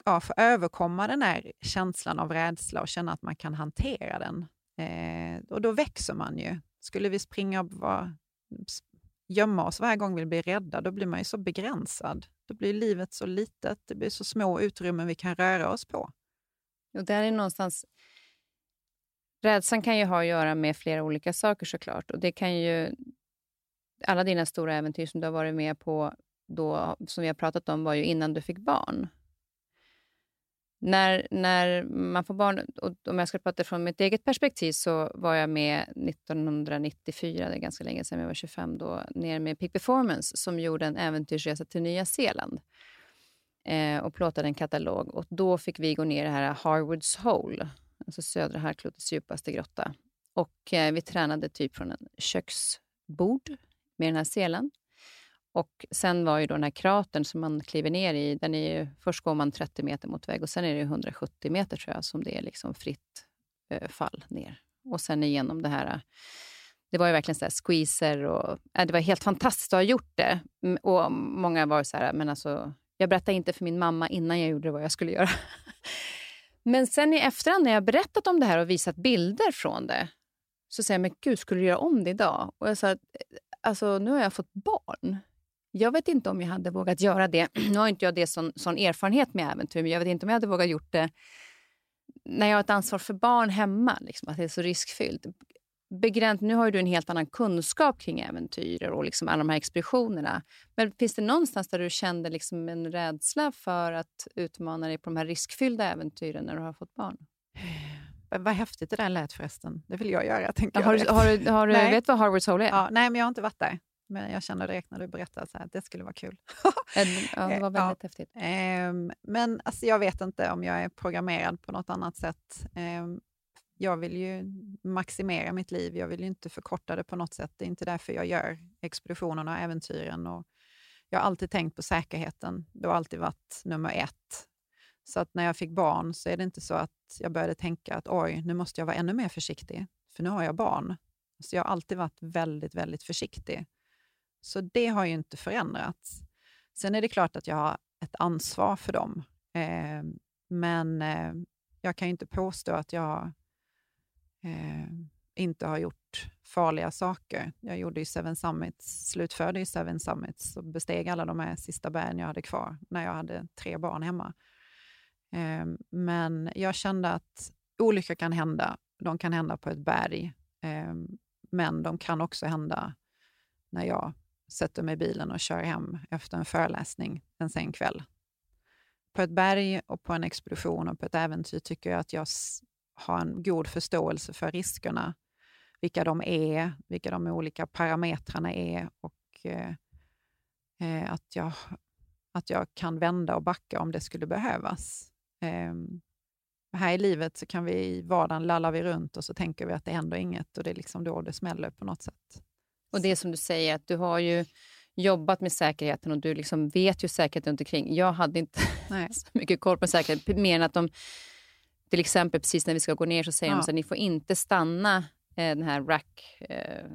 ja, få överkomma den här känslan av rädsla och känna att man kan hantera den. Eh, och då växer man ju. Skulle vi springa och vara, gömma oss varje gång vi blir rädda, då blir man ju så begränsad. Då blir livet så litet, det blir så små utrymmen vi kan röra oss på. Och där är någonstans... Rädslan kan ju ha att göra med flera olika saker såklart. Och det kan ju... Alla dina stora äventyr som du har varit med på, då, som vi har pratat om, var ju innan du fick barn. När, när man får barn, och om jag ska prata från mitt eget perspektiv, så var jag med 1994, det är ganska länge sedan, jag var 25 då, ner med Peak Performance som gjorde en äventyrsresa till Nya Zeeland eh, och plåtade en katalog. Och då fick vi gå ner i det här Harwoods Hole, alltså södra halvklotets djupaste grotta. Och eh, vi tränade typ från en köksbord med den här selen. Och sen var ju då den här kratern som man kliver ner i, den är ju, först går man 30 meter mot vägg och sen är det 170 meter tror jag som det är liksom fritt eh, fall ner. Och sen igenom det här, det var ju verkligen så här squeezer och äh, det var helt fantastiskt att ha gjort det. Och många var så här, men alltså, jag berättade inte för min mamma innan jag gjorde vad jag skulle göra. Men sen i efterhand när jag berättat om det här och visat bilder från det, så säger jag, men gud, skulle du göra om det idag? Och jag sa, eh, alltså nu har jag fått barn. Jag vet inte om jag hade vågat göra det. Nu har inte jag det sån, sån erfarenhet med äventyr, men jag vet inte om jag hade vågat gjort det när jag har ett ansvar för barn hemma, liksom, att det är så riskfyllt. Begränt, nu har ju du en helt annan kunskap kring äventyr och liksom alla de här expeditionerna. Men finns det någonstans där du kände liksom en rädsla för att utmana dig på de här riskfyllda äventyren när du har fått barn? Vad häftigt det där lät förresten. Det vill jag göra. Tänker Har jag du, har du, har du, Nej. vet du vad Harvards Hole är? Ja, nej, men jag har inte varit där. Men jag kände direkt när du berättade att det skulle vara kul. Ja, det var väldigt häftigt. Ehm, men alltså, jag vet inte om jag är programmerad på något annat sätt. Ehm, jag vill ju maximera mitt liv. Jag vill ju inte förkorta det på något sätt. Det är inte därför jag gör expeditionerna och äventyren. Och jag har alltid tänkt på säkerheten. Det har alltid varit nummer ett. Så att när jag fick barn så är det inte så att jag började tänka att oj, nu måste jag vara ännu mer försiktig, för nu har jag barn. Så jag har alltid varit väldigt, väldigt försiktig. Så det har ju inte förändrats. Sen är det klart att jag har ett ansvar för dem. Eh, men eh, jag kan ju inte påstå att jag eh, inte har gjort farliga saker. Jag gjorde ju Seven Summits, slutförde ju Seven Summits och besteg alla de här sista bergen jag hade kvar när jag hade tre barn hemma. Eh, men jag kände att olyckor kan hända. De kan hända på ett berg, eh, men de kan också hända när jag sätter mig i bilen och kör hem efter en föreläsning en sen kväll. På ett berg och på en expedition och på ett äventyr tycker jag att jag har en god förståelse för riskerna, vilka de är, vilka de olika parametrarna är och eh, eh att, jag, att jag kan vända och backa om det skulle behövas. Eh, här i livet så kan vi i vardagen lallar vi runt och så tänker vi att det händer inget och det är liksom då det smäller på något sätt. Och det är som du säger, att du har ju jobbat med säkerheten och du liksom vet ju säkerheten runt omkring. Jag hade inte Nej. så mycket koll på säkerhet, mer än att de till exempel precis när vi ska gå ner så säger Ja. de att ni får inte stanna den här rack, eh,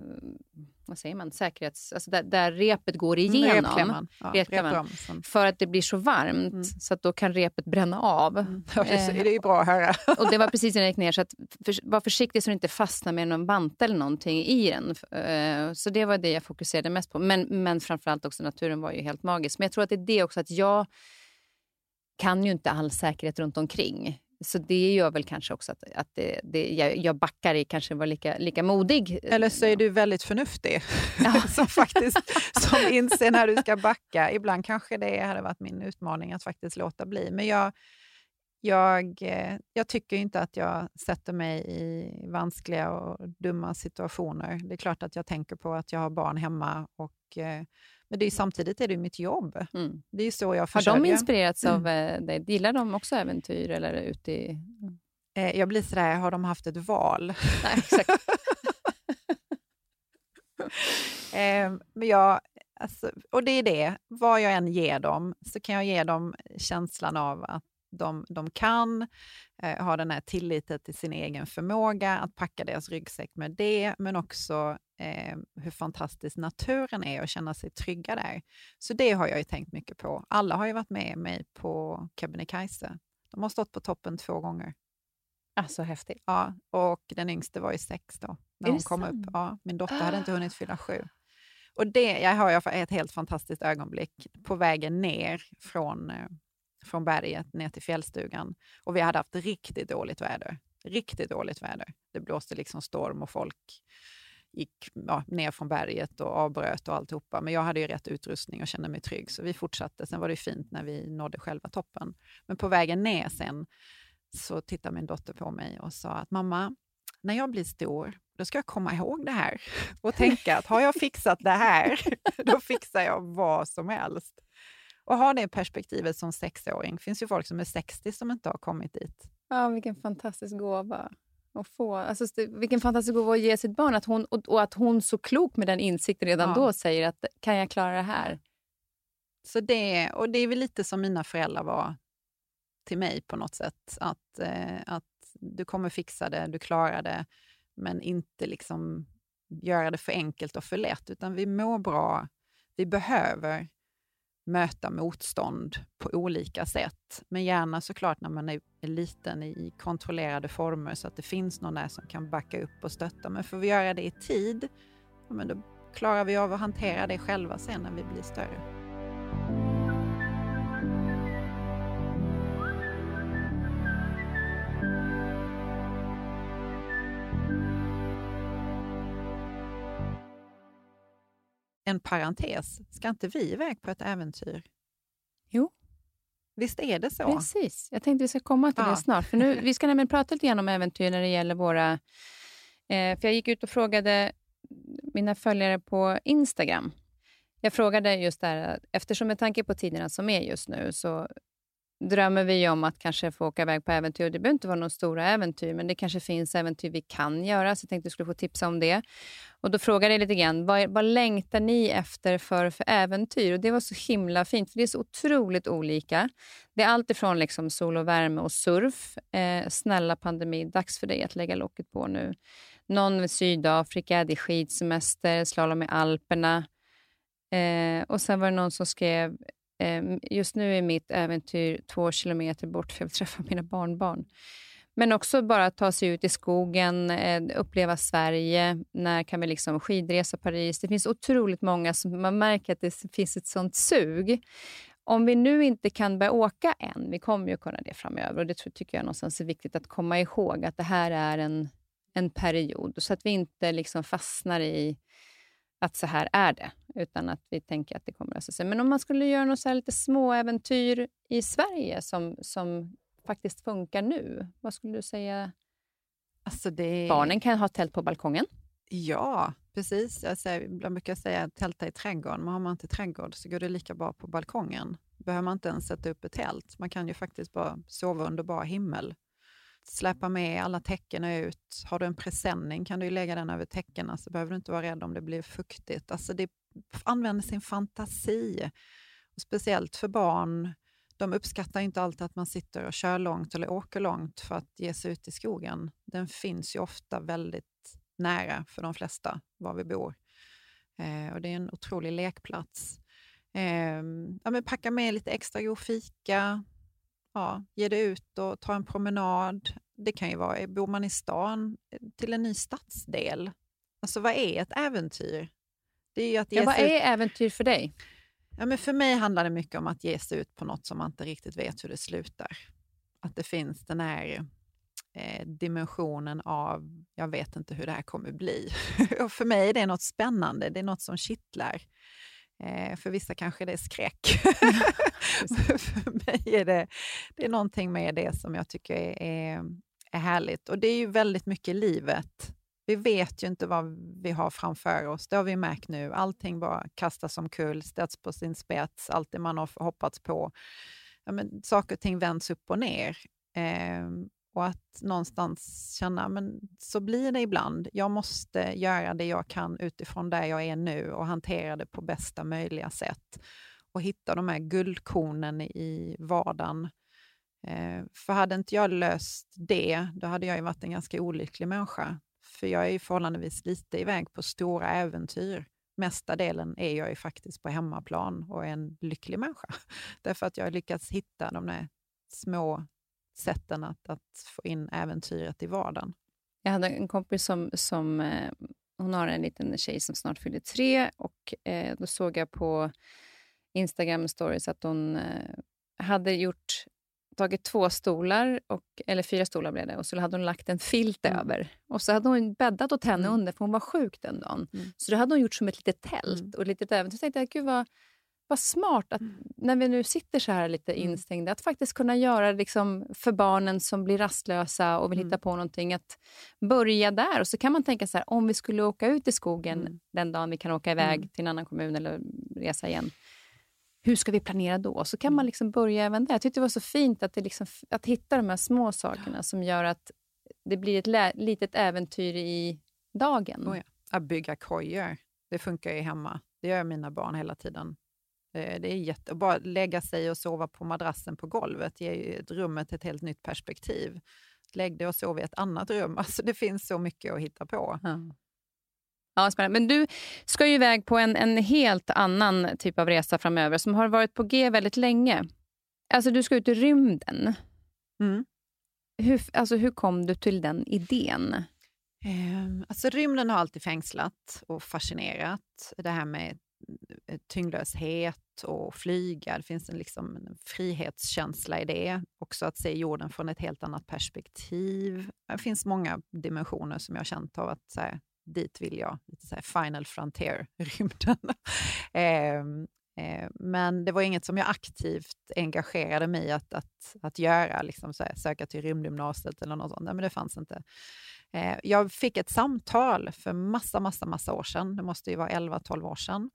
vad säger man, säkerhets, alltså där, där repet går igenom. Repklämman. Ja, Repklämman. För att det blir så varmt Mm. så att då kan repet bränna av. Ja, det är så- Eh, det är ju bra att höra. Och det var precis när jag gick ner, så att för, var försiktig så du inte fastnar med någon vante eller någonting i den. Eh, Så det var det jag fokuserade mest på. Men, men framförallt också naturen var ju helt magisk. Men jag tror att det är det också att jag kan ju inte all säkerhet runt omkring. Så det gör väl kanske också att, att det, det, jag, jag backar i kanske var lika, lika modig. Eller så är du väldigt förnuftig, ja. som faktiskt som inser när du ska backa. Ibland kanske det hade varit min utmaning att faktiskt låta bli. Men jag, jag, eh, jag tycker inte att jag sätter mig i vanskliga och dumma situationer. Det är klart att jag tänker på att jag har barn hemma och eh, men det är, samtidigt är det mitt jobb. Mm. Det är så jag försörjer. Har de inspirerats av mm. Eh, dig? Gillar de också äventyr? Eller ute i... Eh, jag blir sådär, har de haft ett val? Nej, exakt. eh, men jag, alltså, och det är det, vad jag än ger dem så kan jag ge dem känslan av att de, de kan, eh, ha den här tilliten till sin egen förmåga, att packa deras ryggsäck med det, men också eh, hur fantastisk naturen är och känna sig trygga där. Så det har jag ju tänkt mycket på. Alla har ju varit med mig på Kebnekaise. De har stått på toppen två gånger. Alltså häftigt. Ja, och den yngste var ju sex då, när hon kom sant? upp. Ja, min dotter ah. hade inte hunnit fylla sju. Och det jag har jag ett helt fantastiskt ögonblick på vägen ner från, eh, från berget ner till fjällstugan. Och vi hade haft riktigt dåligt väder. Riktigt dåligt väder. Det blåste liksom storm och folk gick ja, ner från berget och avbröt och alltihopa. Men jag hade ju rätt utrustning och kände mig trygg, så vi fortsatte. Sen var det fint när vi nådde själva toppen. Men på vägen ner sen så tittade min dotter på mig och sa att mamma, när jag blir stor, då ska jag komma ihåg det här och tänka att har jag fixat det här, då fixar jag vad som helst. Och ha det perspektivet som sexåring. Det finns ju folk som är 60 som inte har kommit dit. Ja, vilken fantastisk gåva. Att få, alltså, vilken fantastisk gåva att ge sitt barn. Att hon, och, och, att hon så klok med den insikten redan ja. då säger att kan jag klara det här? Så det, och det är väl lite som mina föräldrar var till mig på något sätt. Att, eh, att du kommer fixa det, du klarar det, men inte liksom göra det för enkelt och för lätt. Utan vi mår bra, vi behöver möta motstånd på olika sätt. Men gärna såklart när man är liten i kontrollerade former så att det finns någon där som kan backa upp och stötta. Men får vi göra det i tid, ja, men då klarar vi av att hantera det själva sen när vi blir större. En parentes, ska inte vi iväg på ett äventyr? Jo. Visst är det så? Precis. Jag tänkte vi ska komma till ja. det snart. För nu, vi ska nämligen prata lite grann om äventyr när det gäller våra... Eh, för Jag gick ut och frågade mina följare på Instagram. Jag frågade just där, eftersom med tanke på tiderna som är just nu så drömmer vi om att kanske få åka iväg på äventyr. Det behöver inte vara några stora äventyr, men det kanske finns äventyr vi kan göra, så jag tänkte att du skulle få tipsa om det. Och Då frågade jag lite grann, vad, vad längtar ni efter för, för äventyr? Och Det var så himla fint, för det är så otroligt olika. Det är allt ifrån liksom sol och värme och surf. Eh, snälla pandemi, dags för dig att lägga locket på nu. Någon med Sydafrika, det är skidsemester, slalom i Alperna. Eh, och Sen var det någon som skrev Ehm, just nu är mitt äventyr två kilometer bort, för jag vill träffa mina barnbarn. Men också bara ta sig ut i skogen, eh, uppleva Sverige. När kan vi liksom skidresa Paris? Det finns otroligt många som man märker att det finns ett sånt sug. Om vi nu inte kan börja åka än, vi kommer ju kunna det framöver och det tycker jag någonstans är viktigt att komma ihåg att det här är en, en period så att vi inte liksom fastnar i att så här är det, utan att vi tänker att det kommer att lösa sig. Men om man skulle göra något så lite små äventyr i Sverige som, som faktiskt funkar nu, vad skulle du säga? Alltså det... Barnen kan ha tält på balkongen. Ja, precis. Jag, säger, jag brukar säga tälta i trädgården, men har man inte trädgård så går det lika bra på balkongen. behöver man inte ens sätta upp ett tält. Man kan ju faktiskt bara sova under bar himmel släpa med alla täcken ut. Har du en presenning kan du lägga den över täckena så alltså behöver du inte vara rädd om det blir fuktigt. Alltså det använder sin fantasi. Och speciellt för barn. De uppskattar inte alltid att man sitter och kör långt eller åker långt för att ge sig ut i skogen. Den finns ju ofta väldigt nära för de flesta, var vi bor. Eh, och Det är en otrolig lekplats. Eh, ja, men packa med lite extra god fika, ja, ge dig ut och ta en promenad. Det kan ju vara, bor man i stan, till en ny stadsdel. Alltså vad är ett äventyr? Det är att ja, vad är ut... äventyr för dig? Ja, men för mig handlar det mycket om att ge sig ut på något som man inte riktigt vet hur det slutar. att det finns den här eh, dimensionen av, jag vet inte hur det här kommer bli. och för mig är det något spännande, det är något som kittlar. Eh, för vissa kanske det är skräck. för mig är det, det är någonting med det som jag tycker är, är härligt. Och det är ju väldigt mycket livet. Vi vet ju inte vad vi har framför oss. Det har vi märkt nu. Allting bara kastas omkull, ställs på sin spets, allt det man har hoppats på. Ja, men, saker och ting vänds upp och ner. Eh, och att någonstans känna, men så blir det ibland. Jag måste göra det jag kan utifrån där jag är nu och hantera det på bästa möjliga sätt. Och hitta de här guldkornen i vardagen. Eh, för hade inte jag löst det, då hade jag ju varit en ganska olycklig människa. För jag är ju förhållandevis lite iväg på stora äventyr. Mesta delen är jag ju faktiskt på hemmaplan och är en lycklig människa. Därför att jag har lyckats hitta de där små sätten att, att få in äventyret i vardagen. Jag hade en kompis som, som eh, hon har en liten tjej som snart fyller tre och eh, då såg jag på Instagram stories att hon eh, hade gjort tagit två stolar, och, eller fyra stolar blev det, och så hade hon lagt en filt mm. över. Och så hade hon bäddat åt henne mm. under, för hon var sjuk den dagen. Mm. Så det hade hon gjort som ett litet tält mm. och ett litet äventyr. Så tänkte jag, gud vad, vad smart att mm. när vi nu sitter så här lite mm. instängda, att faktiskt kunna göra liksom för barnen som blir rastlösa och vill hitta på någonting, att börja där. Och så kan man tänka så här, om vi skulle åka ut i skogen den dagen vi kan åka iväg till en annan kommun eller resa igen hur ska vi planera då? Så kan man mm. liksom börja även där. Jag tyckte det var så fint att, det liksom, att hitta de här små sakerna som gör att det blir ett litet äventyr i dagen. Oh ja. Att bygga kojor, det funkar ju hemma. Det gör mina barn hela tiden. Det är jätte... Att bara lägga sig och sova på madrassen på golvet ger ju rummet ett helt nytt perspektiv. Lägg dig och sov i ett annat rum. Alltså det finns så mycket att hitta på. Ja. Ja, spännande. Men du ska ju iväg på en, en helt annan typ av resa framöver som har varit på G väldigt länge. Alltså, du ska ut i rymden. Mm. Hur, alltså, hur kom du till den idén? Um, alltså, rymden har alltid fängslat och fascinerat. Det här med eh, Eh, tyngdlöshet och flyga. Det finns en, liksom, en frihetskänsla i det. Också att se jorden från ett helt annat perspektiv. Det finns många dimensioner som jag har känt av att så här, dit vill jag. Lite så final frontier-rymden. eh, eh, men det var inget som jag aktivt engagerade mig i att, att, att göra, liksom så här, söka till rymdgymnasiet eller något sånt. Nej, men det fanns inte. Eh, jag fick ett samtal för massa, massa, massa år sedan. Det måste ju vara 11-12 år sedan.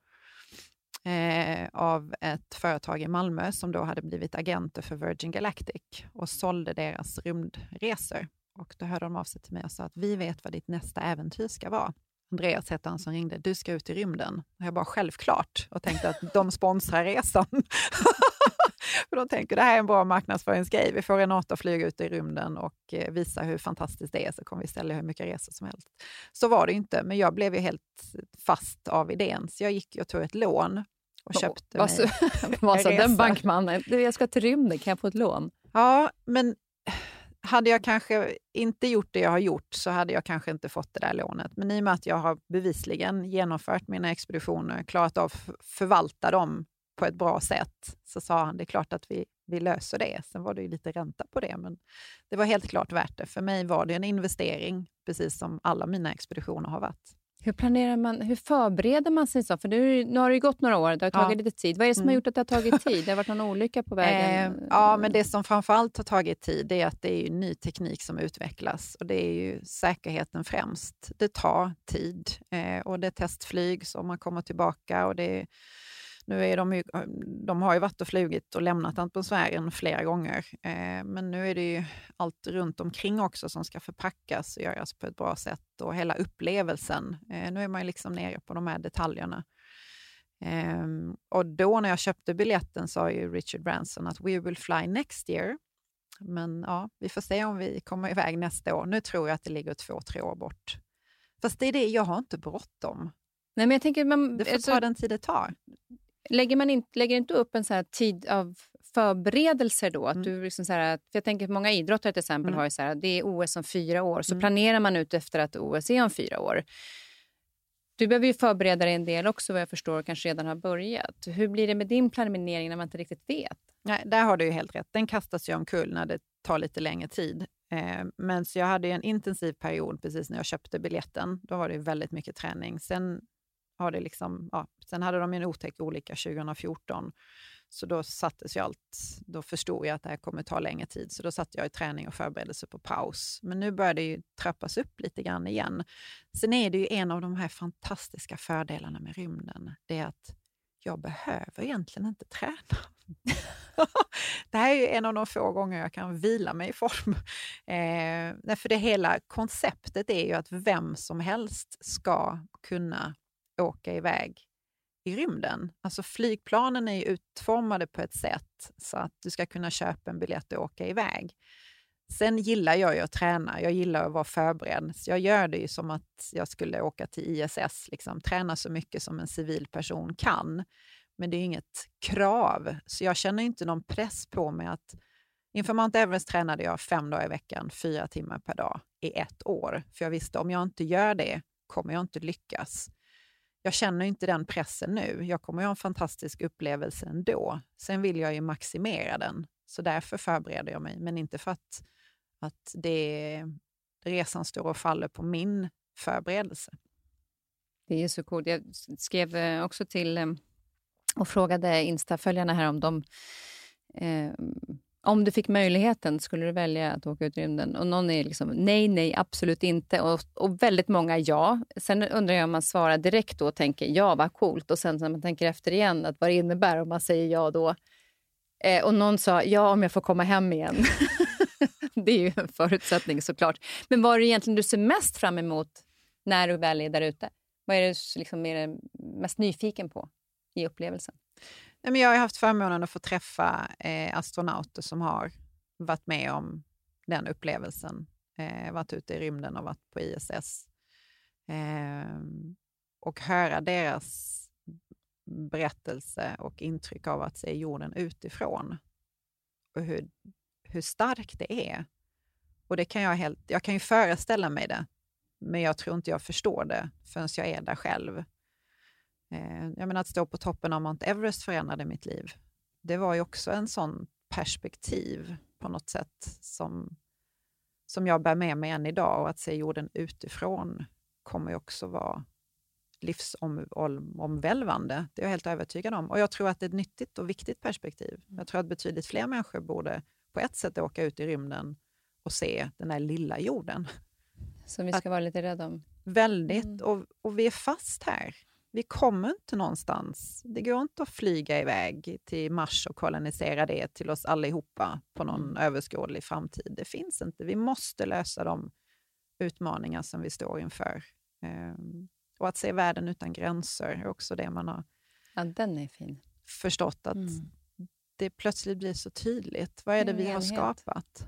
Eh, av ett företag i Malmö som då hade blivit agenter för Virgin Galactic och sålde deras rymdresor. Och då hörde de av sig till mig och sa att vi vet vad ditt nästa äventyr ska vara. Andreas hette han som ringde. Du ska ut i rymden. Och jag bara självklart och tänkte att de sponsrar resan. För de tänker det här är en bra marknadsföringsgrej. Vi får Renata flyga ut i rymden och eh, visa hur fantastiskt det är så kommer vi ställa hur mycket resor som helst. Så var det inte, men jag blev ju helt fast av idén. Så jag gick och tog ett lån och köpte oh, mig Vad sa den bankmannen? Jag ska till rymden, kan jag få ett lån? Ja, men hade jag kanske inte gjort det jag har gjort så hade jag kanske inte fått det där lånet. Men i och med att jag har bevisligen genomfört mina expeditioner, klarat av att förvalta dem på ett bra sätt, så sa han det är klart att vi, vi löser det. Sen var det ju lite ränta på det, men det var helt klart värt det. För mig var det en investering, precis som alla mina expeditioner har varit. Hur planerar man, hur förbereder man sig så? För nu, nu har det gått några år, det har tagit ja. lite tid. Vad är det som mm. har gjort att det har tagit tid? Det har varit någon olycka på vägen? Eh, ja, men det som framförallt har tagit tid är att det är ny teknik som utvecklas och det är ju säkerheten främst. Det tar tid eh, och det är testflyg så man kommer tillbaka och det är nu är de, ju, de har ju varit och flugit och lämnat atmosfären flera gånger, eh, men nu är det ju allt runt omkring också som ska förpackas och göras på ett bra sätt och hela upplevelsen. Eh, nu är man ju liksom nere på de här detaljerna. Eh, och då när jag köpte biljetten sa ju Richard Branson att we will fly next year. Men ja, vi får se om vi kommer iväg nästa år. Nu tror jag att det ligger två, tre år bort. Fast det är det, jag har inte bråttom. Nej, men jag tänker man, det får alltså, ta den tid det tar. Lägger man inte, lägger inte upp en så tid av förberedelser då? Att mm. du liksom så här, för jag tänker att många idrottare till exempel mm. har ju så här, det är OS om fyra år, så mm. planerar man ut efter att OS är om fyra år. Du behöver ju förbereda dig en del också vad jag förstår och kanske redan har börjat. Hur blir det med din planering när man inte riktigt vet? Nej, där har du ju helt rätt. Den kastas ju omkull när det tar lite längre tid. Eh, men så jag hade en intensiv period precis när jag köpte biljetten. Då var det väldigt mycket träning. Sen, har det liksom, ja, sen hade de en otäck olycka 2014. Så då sattes ju allt, då förstod jag att det här kommer ta längre tid. Så då satt jag i träning och förberedelse på paus. Men nu börjar det ju trappas upp lite grann igen. Sen är det ju en av de här fantastiska fördelarna med rymden. Det är att jag behöver egentligen inte träna. det här är en av de få gånger jag kan vila mig i form. Eh, för det hela konceptet är ju att vem som helst ska kunna åka iväg i rymden. Alltså flygplanen är utformade på ett sätt så att du ska kunna köpa en biljett och åka iväg. Sen gillar jag ju att träna, jag gillar att vara förberedd. Så jag gör det ju som att jag skulle åka till ISS, liksom, träna så mycket som en civil person kan. Men det är inget krav, så jag känner inte någon press på mig att... Inför Mount Everest tränade jag fem dagar i veckan, fyra timmar per dag i ett år. För jag visste om jag inte gör det kommer jag inte lyckas. Jag känner inte den pressen nu. Jag kommer ha en fantastisk upplevelse ändå. Sen vill jag ju maximera den, så därför förbereder jag mig. Men inte för att, att det, resan står och faller på min förberedelse. Det är så coolt. Jag skrev eh, också till eh, och frågade Insta-följarna här om de eh, om du fick möjligheten, skulle du välja att åka ut i rymden? Och någon är liksom nej, nej, absolut inte. Och, och väldigt många ja. Sen undrar jag om man svarar direkt då och tänker ja, vad coolt. Och sen när man tänker efter igen, att vad det innebär om man säger ja då. Eh, och någon sa ja, om jag får komma hem igen. det är ju en förutsättning såklart. Men vad är det egentligen du ser mest fram emot när du väl är där ute? Vad är du liksom är mest nyfiken på i upplevelsen? Nej, men jag har haft förmånen att få träffa eh, astronauter som har varit med om den upplevelsen. Eh, varit ute i rymden och varit på ISS. Eh, och höra deras berättelse och intryck av att se jorden utifrån. Och hur, hur starkt det är. Och det kan jag, helt, jag kan ju föreställa mig det, men jag tror inte jag förstår det förrän jag är där själv. Eh, jag menar att stå på toppen av Mount Everest förändrade mitt liv. Det var ju också en sån perspektiv på något sätt som, som jag bär med mig än idag och att se jorden utifrån kommer ju också vara livsomvälvande. Det är jag helt övertygad om. Och jag tror att det är ett nyttigt och viktigt perspektiv. Jag tror att betydligt fler människor borde på ett sätt åka ut i rymden och se den här lilla jorden. Som vi ska att, vara lite rädda om. Väldigt. Mm. Och, och vi är fast här. Vi kommer inte någonstans. Det går inte att flyga iväg till Mars och kolonisera det till oss allihopa på någon mm. överskådlig framtid. Det finns inte. Vi måste lösa de utmaningar som vi står inför. Um, och att se världen utan gränser är också det man har ja, den är fin. förstått att mm. det plötsligt blir så tydligt. Vad är det vi har skapat?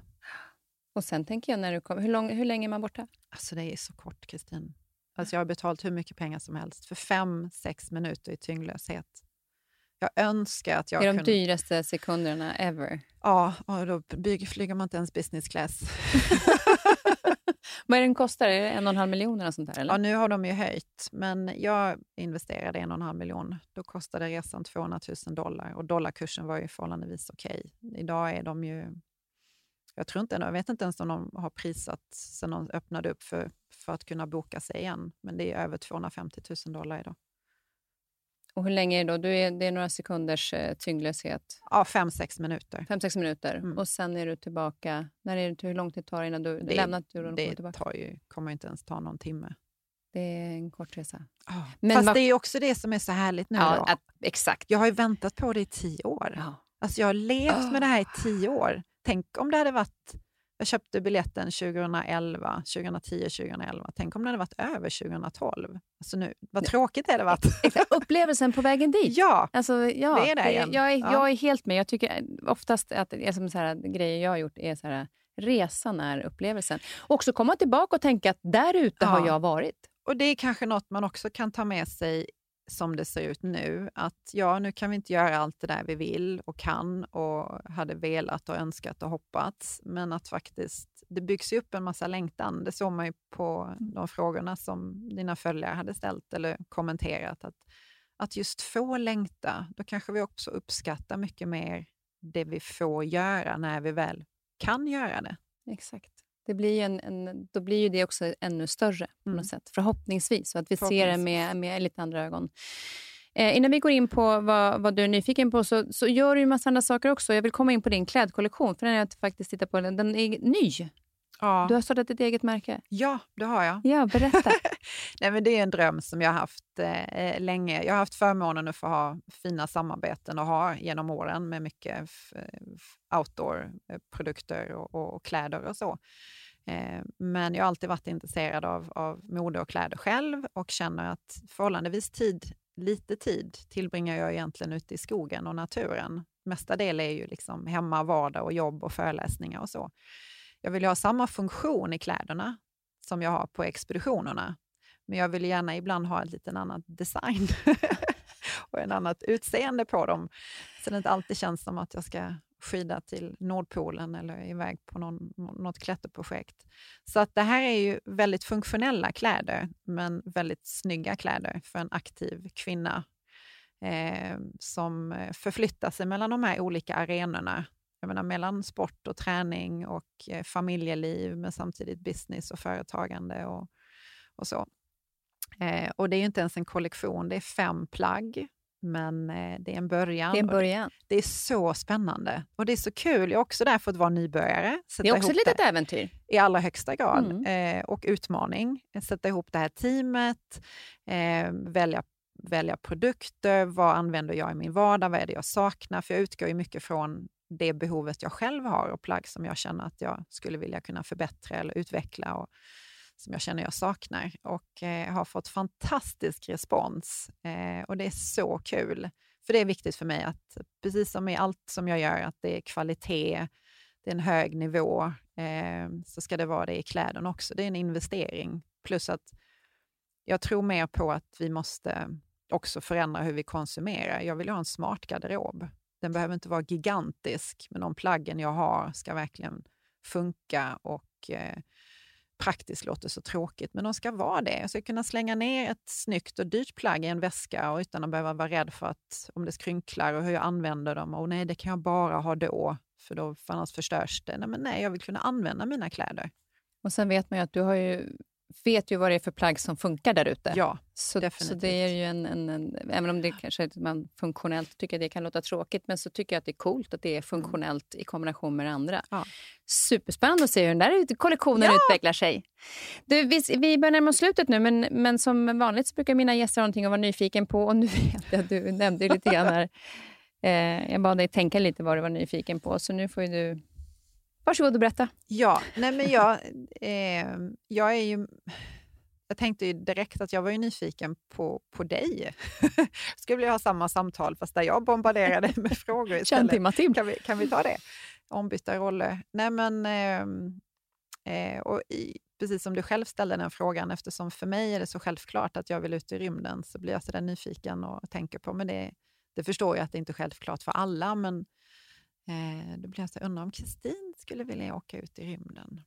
Och sen tänker jag, när du kommer, hur, lång, hur länge är man borta? Alltså det är så kort, Kristin. Alltså jag har betalt hur mycket pengar som helst för fem, sex minuter i tyngdlöshet. Jag önskar att jag Det är kunde... de dyraste sekunderna ever. Ja, och då flyger man inte ens business class. Vad är den kostar? Är det en och en halv miljon eller sånt där? Eller? Ja, nu har de ju höjt, men jag investerade en och en halv miljon. Då kostade resan 200 000 dollar och dollarkursen var ju förhållandevis okej. Okay. Idag är de ju jag, tror inte, jag vet inte ens om de har prisat sen de öppnade upp för, för att kunna boka sig igen, men det är över 250 000 dollar idag. Och hur länge är det då? Du är, det är några sekunders eh, tyngdlöshet? Ja, fem, sex minuter. Fem, sex minuter. Mm. Och sen är du tillbaka. När är det, hur lång tid tar det innan du det, lämnat jorden och det tillbaka? Tar ju, kommer inte ens ta någon timme. Det är en kort resa. Oh. Men Fast det är också det som är så härligt nu. Ja, att, exakt. Jag har ju väntat på det i tio år. Ja. Alltså jag har levt oh. med det här i tio år. Tänk om det hade varit... Jag köpte biljetten 2011, 2010, 2011. Tänk om det hade varit över 2012. Alltså nu, vad tråkigt det hade varit. Upplevelsen på vägen dit. Ja, alltså, ja det är det igen. Jag är, ja. jag är helt med. Jag tycker oftast att det är som så här, grejer jag har gjort är så här, resan är upplevelsen. Och också komma tillbaka och tänka att där ute ja. har jag varit. Och Det är kanske något man också kan ta med sig som det ser ut nu, att ja, nu kan vi inte göra allt det där vi vill och kan och hade velat och önskat och hoppats, men att faktiskt, det byggs ju upp en massa längtan. Det såg man ju på de frågorna som dina följare hade ställt eller kommenterat, att, att just få längta, då kanske vi också uppskattar mycket mer det vi får göra när vi väl kan göra det. Exakt. Det blir en, en, då blir ju det också ännu större på Mm. något sätt. Förhoppningsvis. Så att vi ser det med, med lite andra ögon. Eh, innan vi går in på vad, vad du är nyfiken på så, så gör du ju en massa andra saker också. Jag vill komma in på din klädkollektion. För den har jag faktiskt tittat på. Den, den är ny. Ja, Du har startat ett eget märke. ja det har jag. Ja, berätta. Nej, men det är en dröm som jag har haft eh, länge. Jag har haft förmånen att få ha fina samarbeten och har genom åren med mycket outdoor-produkter och, och, och kläder och så. Eh, men jag har alltid varit intresserad av, av mode och kläder själv och känner att förhållandevis tid, lite tid tillbringar jag egentligen ute i skogen och naturen. Mesta del är ju liksom hemma, vardag och jobb och föreläsningar och så. Jag vill ju ha samma funktion i kläderna som jag har på expeditionerna. Men jag vill gärna ibland ha ett lite annat design och en annat utseende på dem. Så det inte alltid känns som att jag ska skida till Nordpolen eller iväg på någon, något klätterprojekt. Så att det här är ju väldigt funktionella kläder, men väldigt snygga kläder för en aktiv kvinna eh, som förflyttar sig mellan de här olika arenorna. Jag menar mellan sport och träning och eh, familjeliv, men samtidigt business och företagande och, och så. Eh, och det är ju inte ens en kollektion, det är fem plagg. Men eh, det är en början. Det är en början. Det är så spännande och det är så kul. Jag är också där för att vara nybörjare. Det är också ett litet äventyr. i allra högsta grad. Mm. Eh, och utmaning. Sätta ihop det här teamet, eh, välja, välja produkter, vad använder jag i min vardag, vad är det jag saknar? För jag utgår ju mycket från det behovet jag själv har och plagg som jag känner att jag skulle vilja kunna förbättra eller utveckla och som jag känner jag saknar. Och eh, har fått fantastisk respons eh, och det är så kul. För det är viktigt för mig att, precis som i allt som jag gör, att det är kvalitet, det är en hög nivå, eh, så ska det vara det i kläderna också. Det är en investering. Plus att jag tror mer på att vi måste också förändra hur vi konsumerar. Jag vill ju ha en smart garderob. Den behöver inte vara gigantisk, men de plaggen jag har ska verkligen funka och eh, praktiskt låter så tråkigt, men de ska vara det. Jag ska kunna slänga ner ett snyggt och dyrt plagg i en väska och utan att behöva vara rädd för att om det skrynklar och hur jag använder dem. Och nej, det kan jag bara ha då, för då för annars förstörs det. Nej, men nej, jag vill kunna använda mina kläder. Och sen vet man ju att du har ju, vet ju vad det är för plagg som funkar där ute. Ja, Så, så definitivt. det är ju en, en, en, även om det kanske man funktionellt tycker det kan låta tråkigt, men så tycker jag att det är coolt att det är funktionellt i kombination med det andra. Ja. Superspännande att se hur den där kollektionen utvecklar sig. Du, vi, vi börjar närma oss slutet nu, men, men som vanligt så brukar mina gäster ha någonting att vara nyfiken på. Och nu vet jag att du nämnde lite grann här. Eh, jag bad dig tänka lite vad du var nyfiken på, så nu får du... Varsågod och berätta. Ja, nej men jag, eh, jag är ju... Jag tänkte ju direkt att jag var ju nyfiken på, på dig. Skulle vilja ha samma samtal, fast där jag bombarderade med frågor Känn istället. Kan vi, kan vi ta det? Ombytta roller. Nej, men, ehm, eh, och i, precis som du själv ställde den frågan, eftersom för mig är det så självklart att jag vill ut i rymden, så blir jag så där nyfiken och tänker på, men det, det förstår jag att det inte är självklart för alla, men eh, då blir jag så undrar om Kristin skulle vilja åka ut i rymden?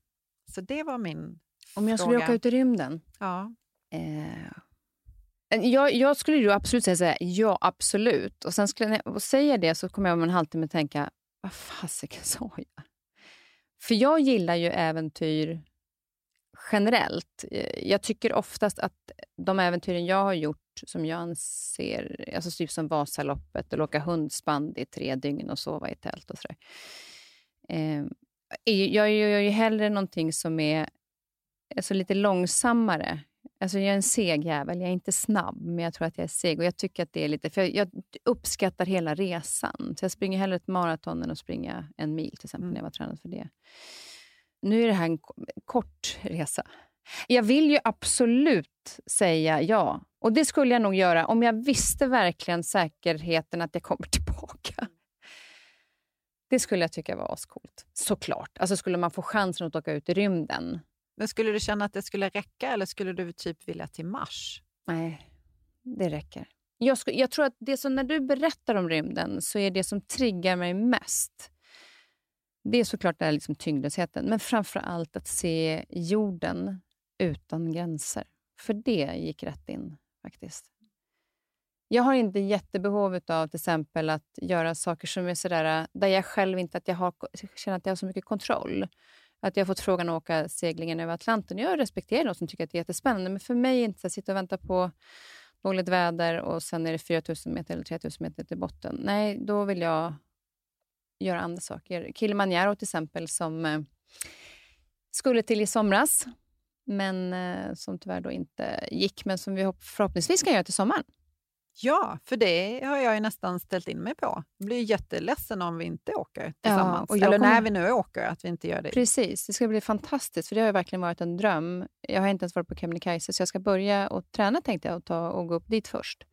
Så det var min Om jag skulle fråga. åka ut i rymden? Ja. Eh, jag, jag skulle ju absolut säga så här, ja absolut. Och sen skulle när jag säger det så kommer jag om en halvtimme tänka, vad fasiken sa jag? För jag gillar ju äventyr generellt. Eh, Jag tycker oftast att de äventyren jag har gjort som jag anser, alltså typ som Vasaloppet, eller åka hundspann i tre dygn och sova i tält och sådär. Eh, är- jag gör ju hellre någonting som är alltså lite långsammare. Alltså jag är en seg jävel, jag är inte snabb, men jag tror att jag är seg. Och jag tycker att det är lite, för jag, jag uppskattar hela resan. Så jag springer hellre ett maraton än att springa en mil, till exempel, Mm. när jag var tränad för det. Nu är det här en ko- kort resa. Jag vill ju absolut säga ja. Och det skulle jag nog göra om jag visste verkligen säkerheten att jag kommer tillbaka. Det skulle jag tycka var ascoolt. Såklart. Alltså skulle man få chansen att åka ut i rymden. Men skulle du känna att det skulle räcka eller skulle du typ vilja till Mars? Nej, det räcker. Jag, sku, jag tror att det som när du berättar om rymden så är det som triggar mig mest det är såklart det här liksom tyngdlösheten, men framför allt att se jorden utan gränser. För det gick rätt in faktiskt. Jag har inte jättebehov av till exempel att göra saker som är sådär, äh, där jag själv inte att jag har, känner att jag har så mycket kontroll. Att jag har fått frågan att åka seglingen över Atlanten. Jag respekterar de som tycker att det är jättespännande, men för mig är det inte att sitta och vänta på dåligt väder och sen är det 4000 meter eller 3 000 meter till botten. Nej, då vill jag göra andra saker. Kilimanjaro till exempel, som eh, skulle till i somras, men eh, som tyvärr då inte gick, men som vi förhoppningsvis kan göra till sommaren. Ja, för det har jag ju nästan ställt in mig på. Jag blir jätteledsen om vi inte åker tillsammans. Ja, Eller kommer... när vi nu åker, att vi inte gör det. Precis, det ska bli fantastiskt, för det har verkligen varit en dröm. Jag har inte ens varit på Kebnekaise, så jag ska börja och träna tänkte jag och, ta och gå upp dit först.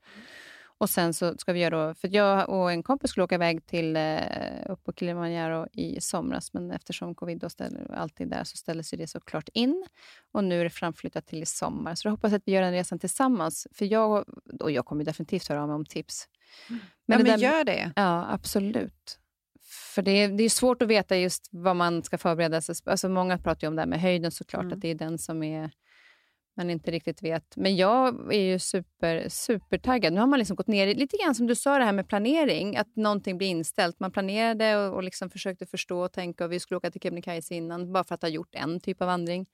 Och sen så ska vi göra för jag och en kompis skulle åka iväg till, eh, upp på Kilimanjaro i somras, men eftersom covid då ställer, alltid där så ställdes det såklart in. Och nu är det framflyttat till i sommar. Så jag hoppas att vi gör den resan tillsammans. För jag, och jag kommer definitivt höra av mig om tips. Mm. Men, ja, men där, gör det. Ja, absolut. För det är, det är svårt att veta just vad man ska förbereda sig alltså Många pratar ju om det här med höjden såklart, mm. att det är den som är man inte riktigt vet. Men jag är ju super, supertaggad. Nu har man liksom gått ner lite grann som du sa det här med planering, att någonting blir inställt. Man planerade och, och liksom försökte förstå och tänka och vi skulle åka till Kebnekaise innan bara för att ha gjort en typ av vandring.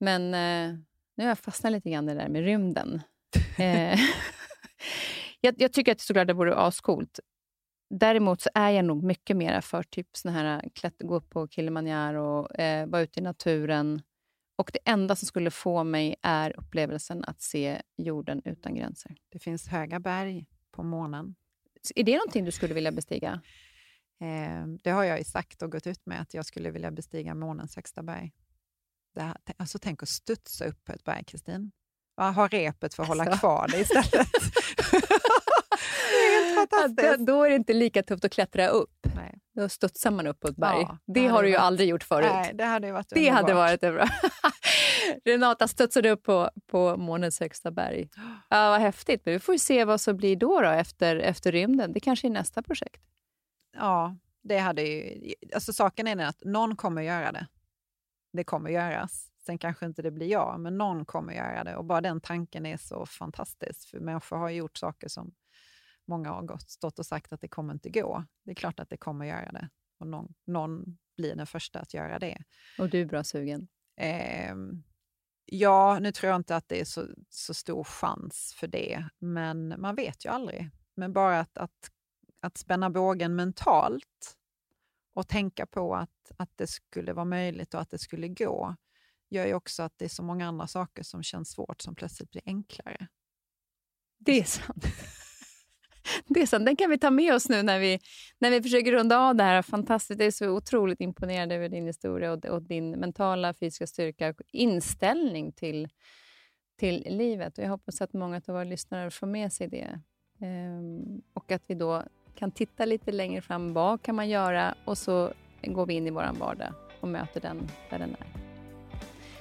Men eh, nu har jag fastnat lite grann i det där med rymden. eh, jag, jag, tycker att såklart det vore ascoolt. Däremot så är jag nog mycket mer för typ såna här, klätt, gå upp på Kilimanjaro, eh, vara ute i naturen, och Det enda som skulle få mig är upplevelsen att se jorden utan gränser. Det finns höga berg på månen. Är det någonting du skulle vilja bestiga? Eh, det har jag ju sagt och gått ut med, att jag skulle vilja bestiga månens högsta berg. Här, alltså, tänk att studsa upp på ett berg, Kristin. Ha repet för att hålla alltså. kvar det istället. fantastiskt. Då, då är det inte lika tufft att klättra upp. Nej. Då studsar man upp på ett berg. Ja, det, det har du ju varit... aldrig gjort förut. Nej, det hade varit Det hade varit bra. Renata studsade upp på, på månens högsta berg. Ja, vad häftigt. Men vi får se vad som blir då, då efter, efter rymden. Det kanske är nästa projekt. Ja, det hade ju... Alltså, saken är att någon kommer göra det. Det kommer göras. Sen kanske inte det blir jag, men någon kommer göra det. Och bara den tanken är så fantastisk. För människor har gjort saker som många har gått, stått och sagt att det kommer inte gå. Det är klart att det kommer göra det. Och någon, någon blir den första att göra det. Och du är bra sugen? Eh, ja, nu tror jag inte att det är så, så stor chans för det, men man vet ju aldrig. Men bara att, att, att spänna bågen mentalt och tänka på att, att det skulle vara möjligt och att det skulle gå, gör ju också att det är så många andra saker som känns svårt som plötsligt blir enklare. Det är sant. Det är sant. Den kan vi ta med oss nu när vi, när vi försöker runda av det här. Fantastiskt. Jag är så otroligt imponerad över din historia och, och din mentala fysiska styrka och inställning till, till livet. Och jag hoppas att många av våra lyssnare får med sig det. Ehm, och att vi då kan titta lite längre fram. Vad kan man göra? Och så går vi in i vår vardag och möter den där den är.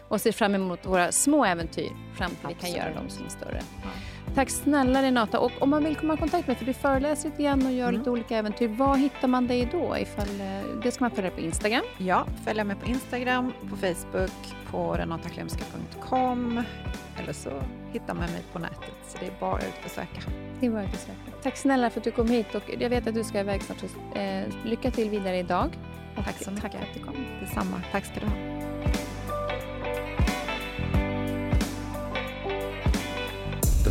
Och ser fram emot våra små äventyr fram till Absolut. vi kan göra dem som är större. Ja. Tack snälla Renata. Och om man vill komma i kontakt med för du föreläser lite grann och gör mm. lite olika äventyr. Var hittar man dig då? Ifall, eh, det ska man följa på Instagram? Ja, följa mig på Instagram, på Facebook, på renataklemska.com eller så hittar man mig på nätet. Så det är bara ut och söka. Det är bara ut och söka. Tack snälla för att du kom hit och jag vet att du ska iväg snart. Så, eh, lycka till vidare idag. Tack så mycket. Tack för att du kom. Detsamma. Tack ska du ha.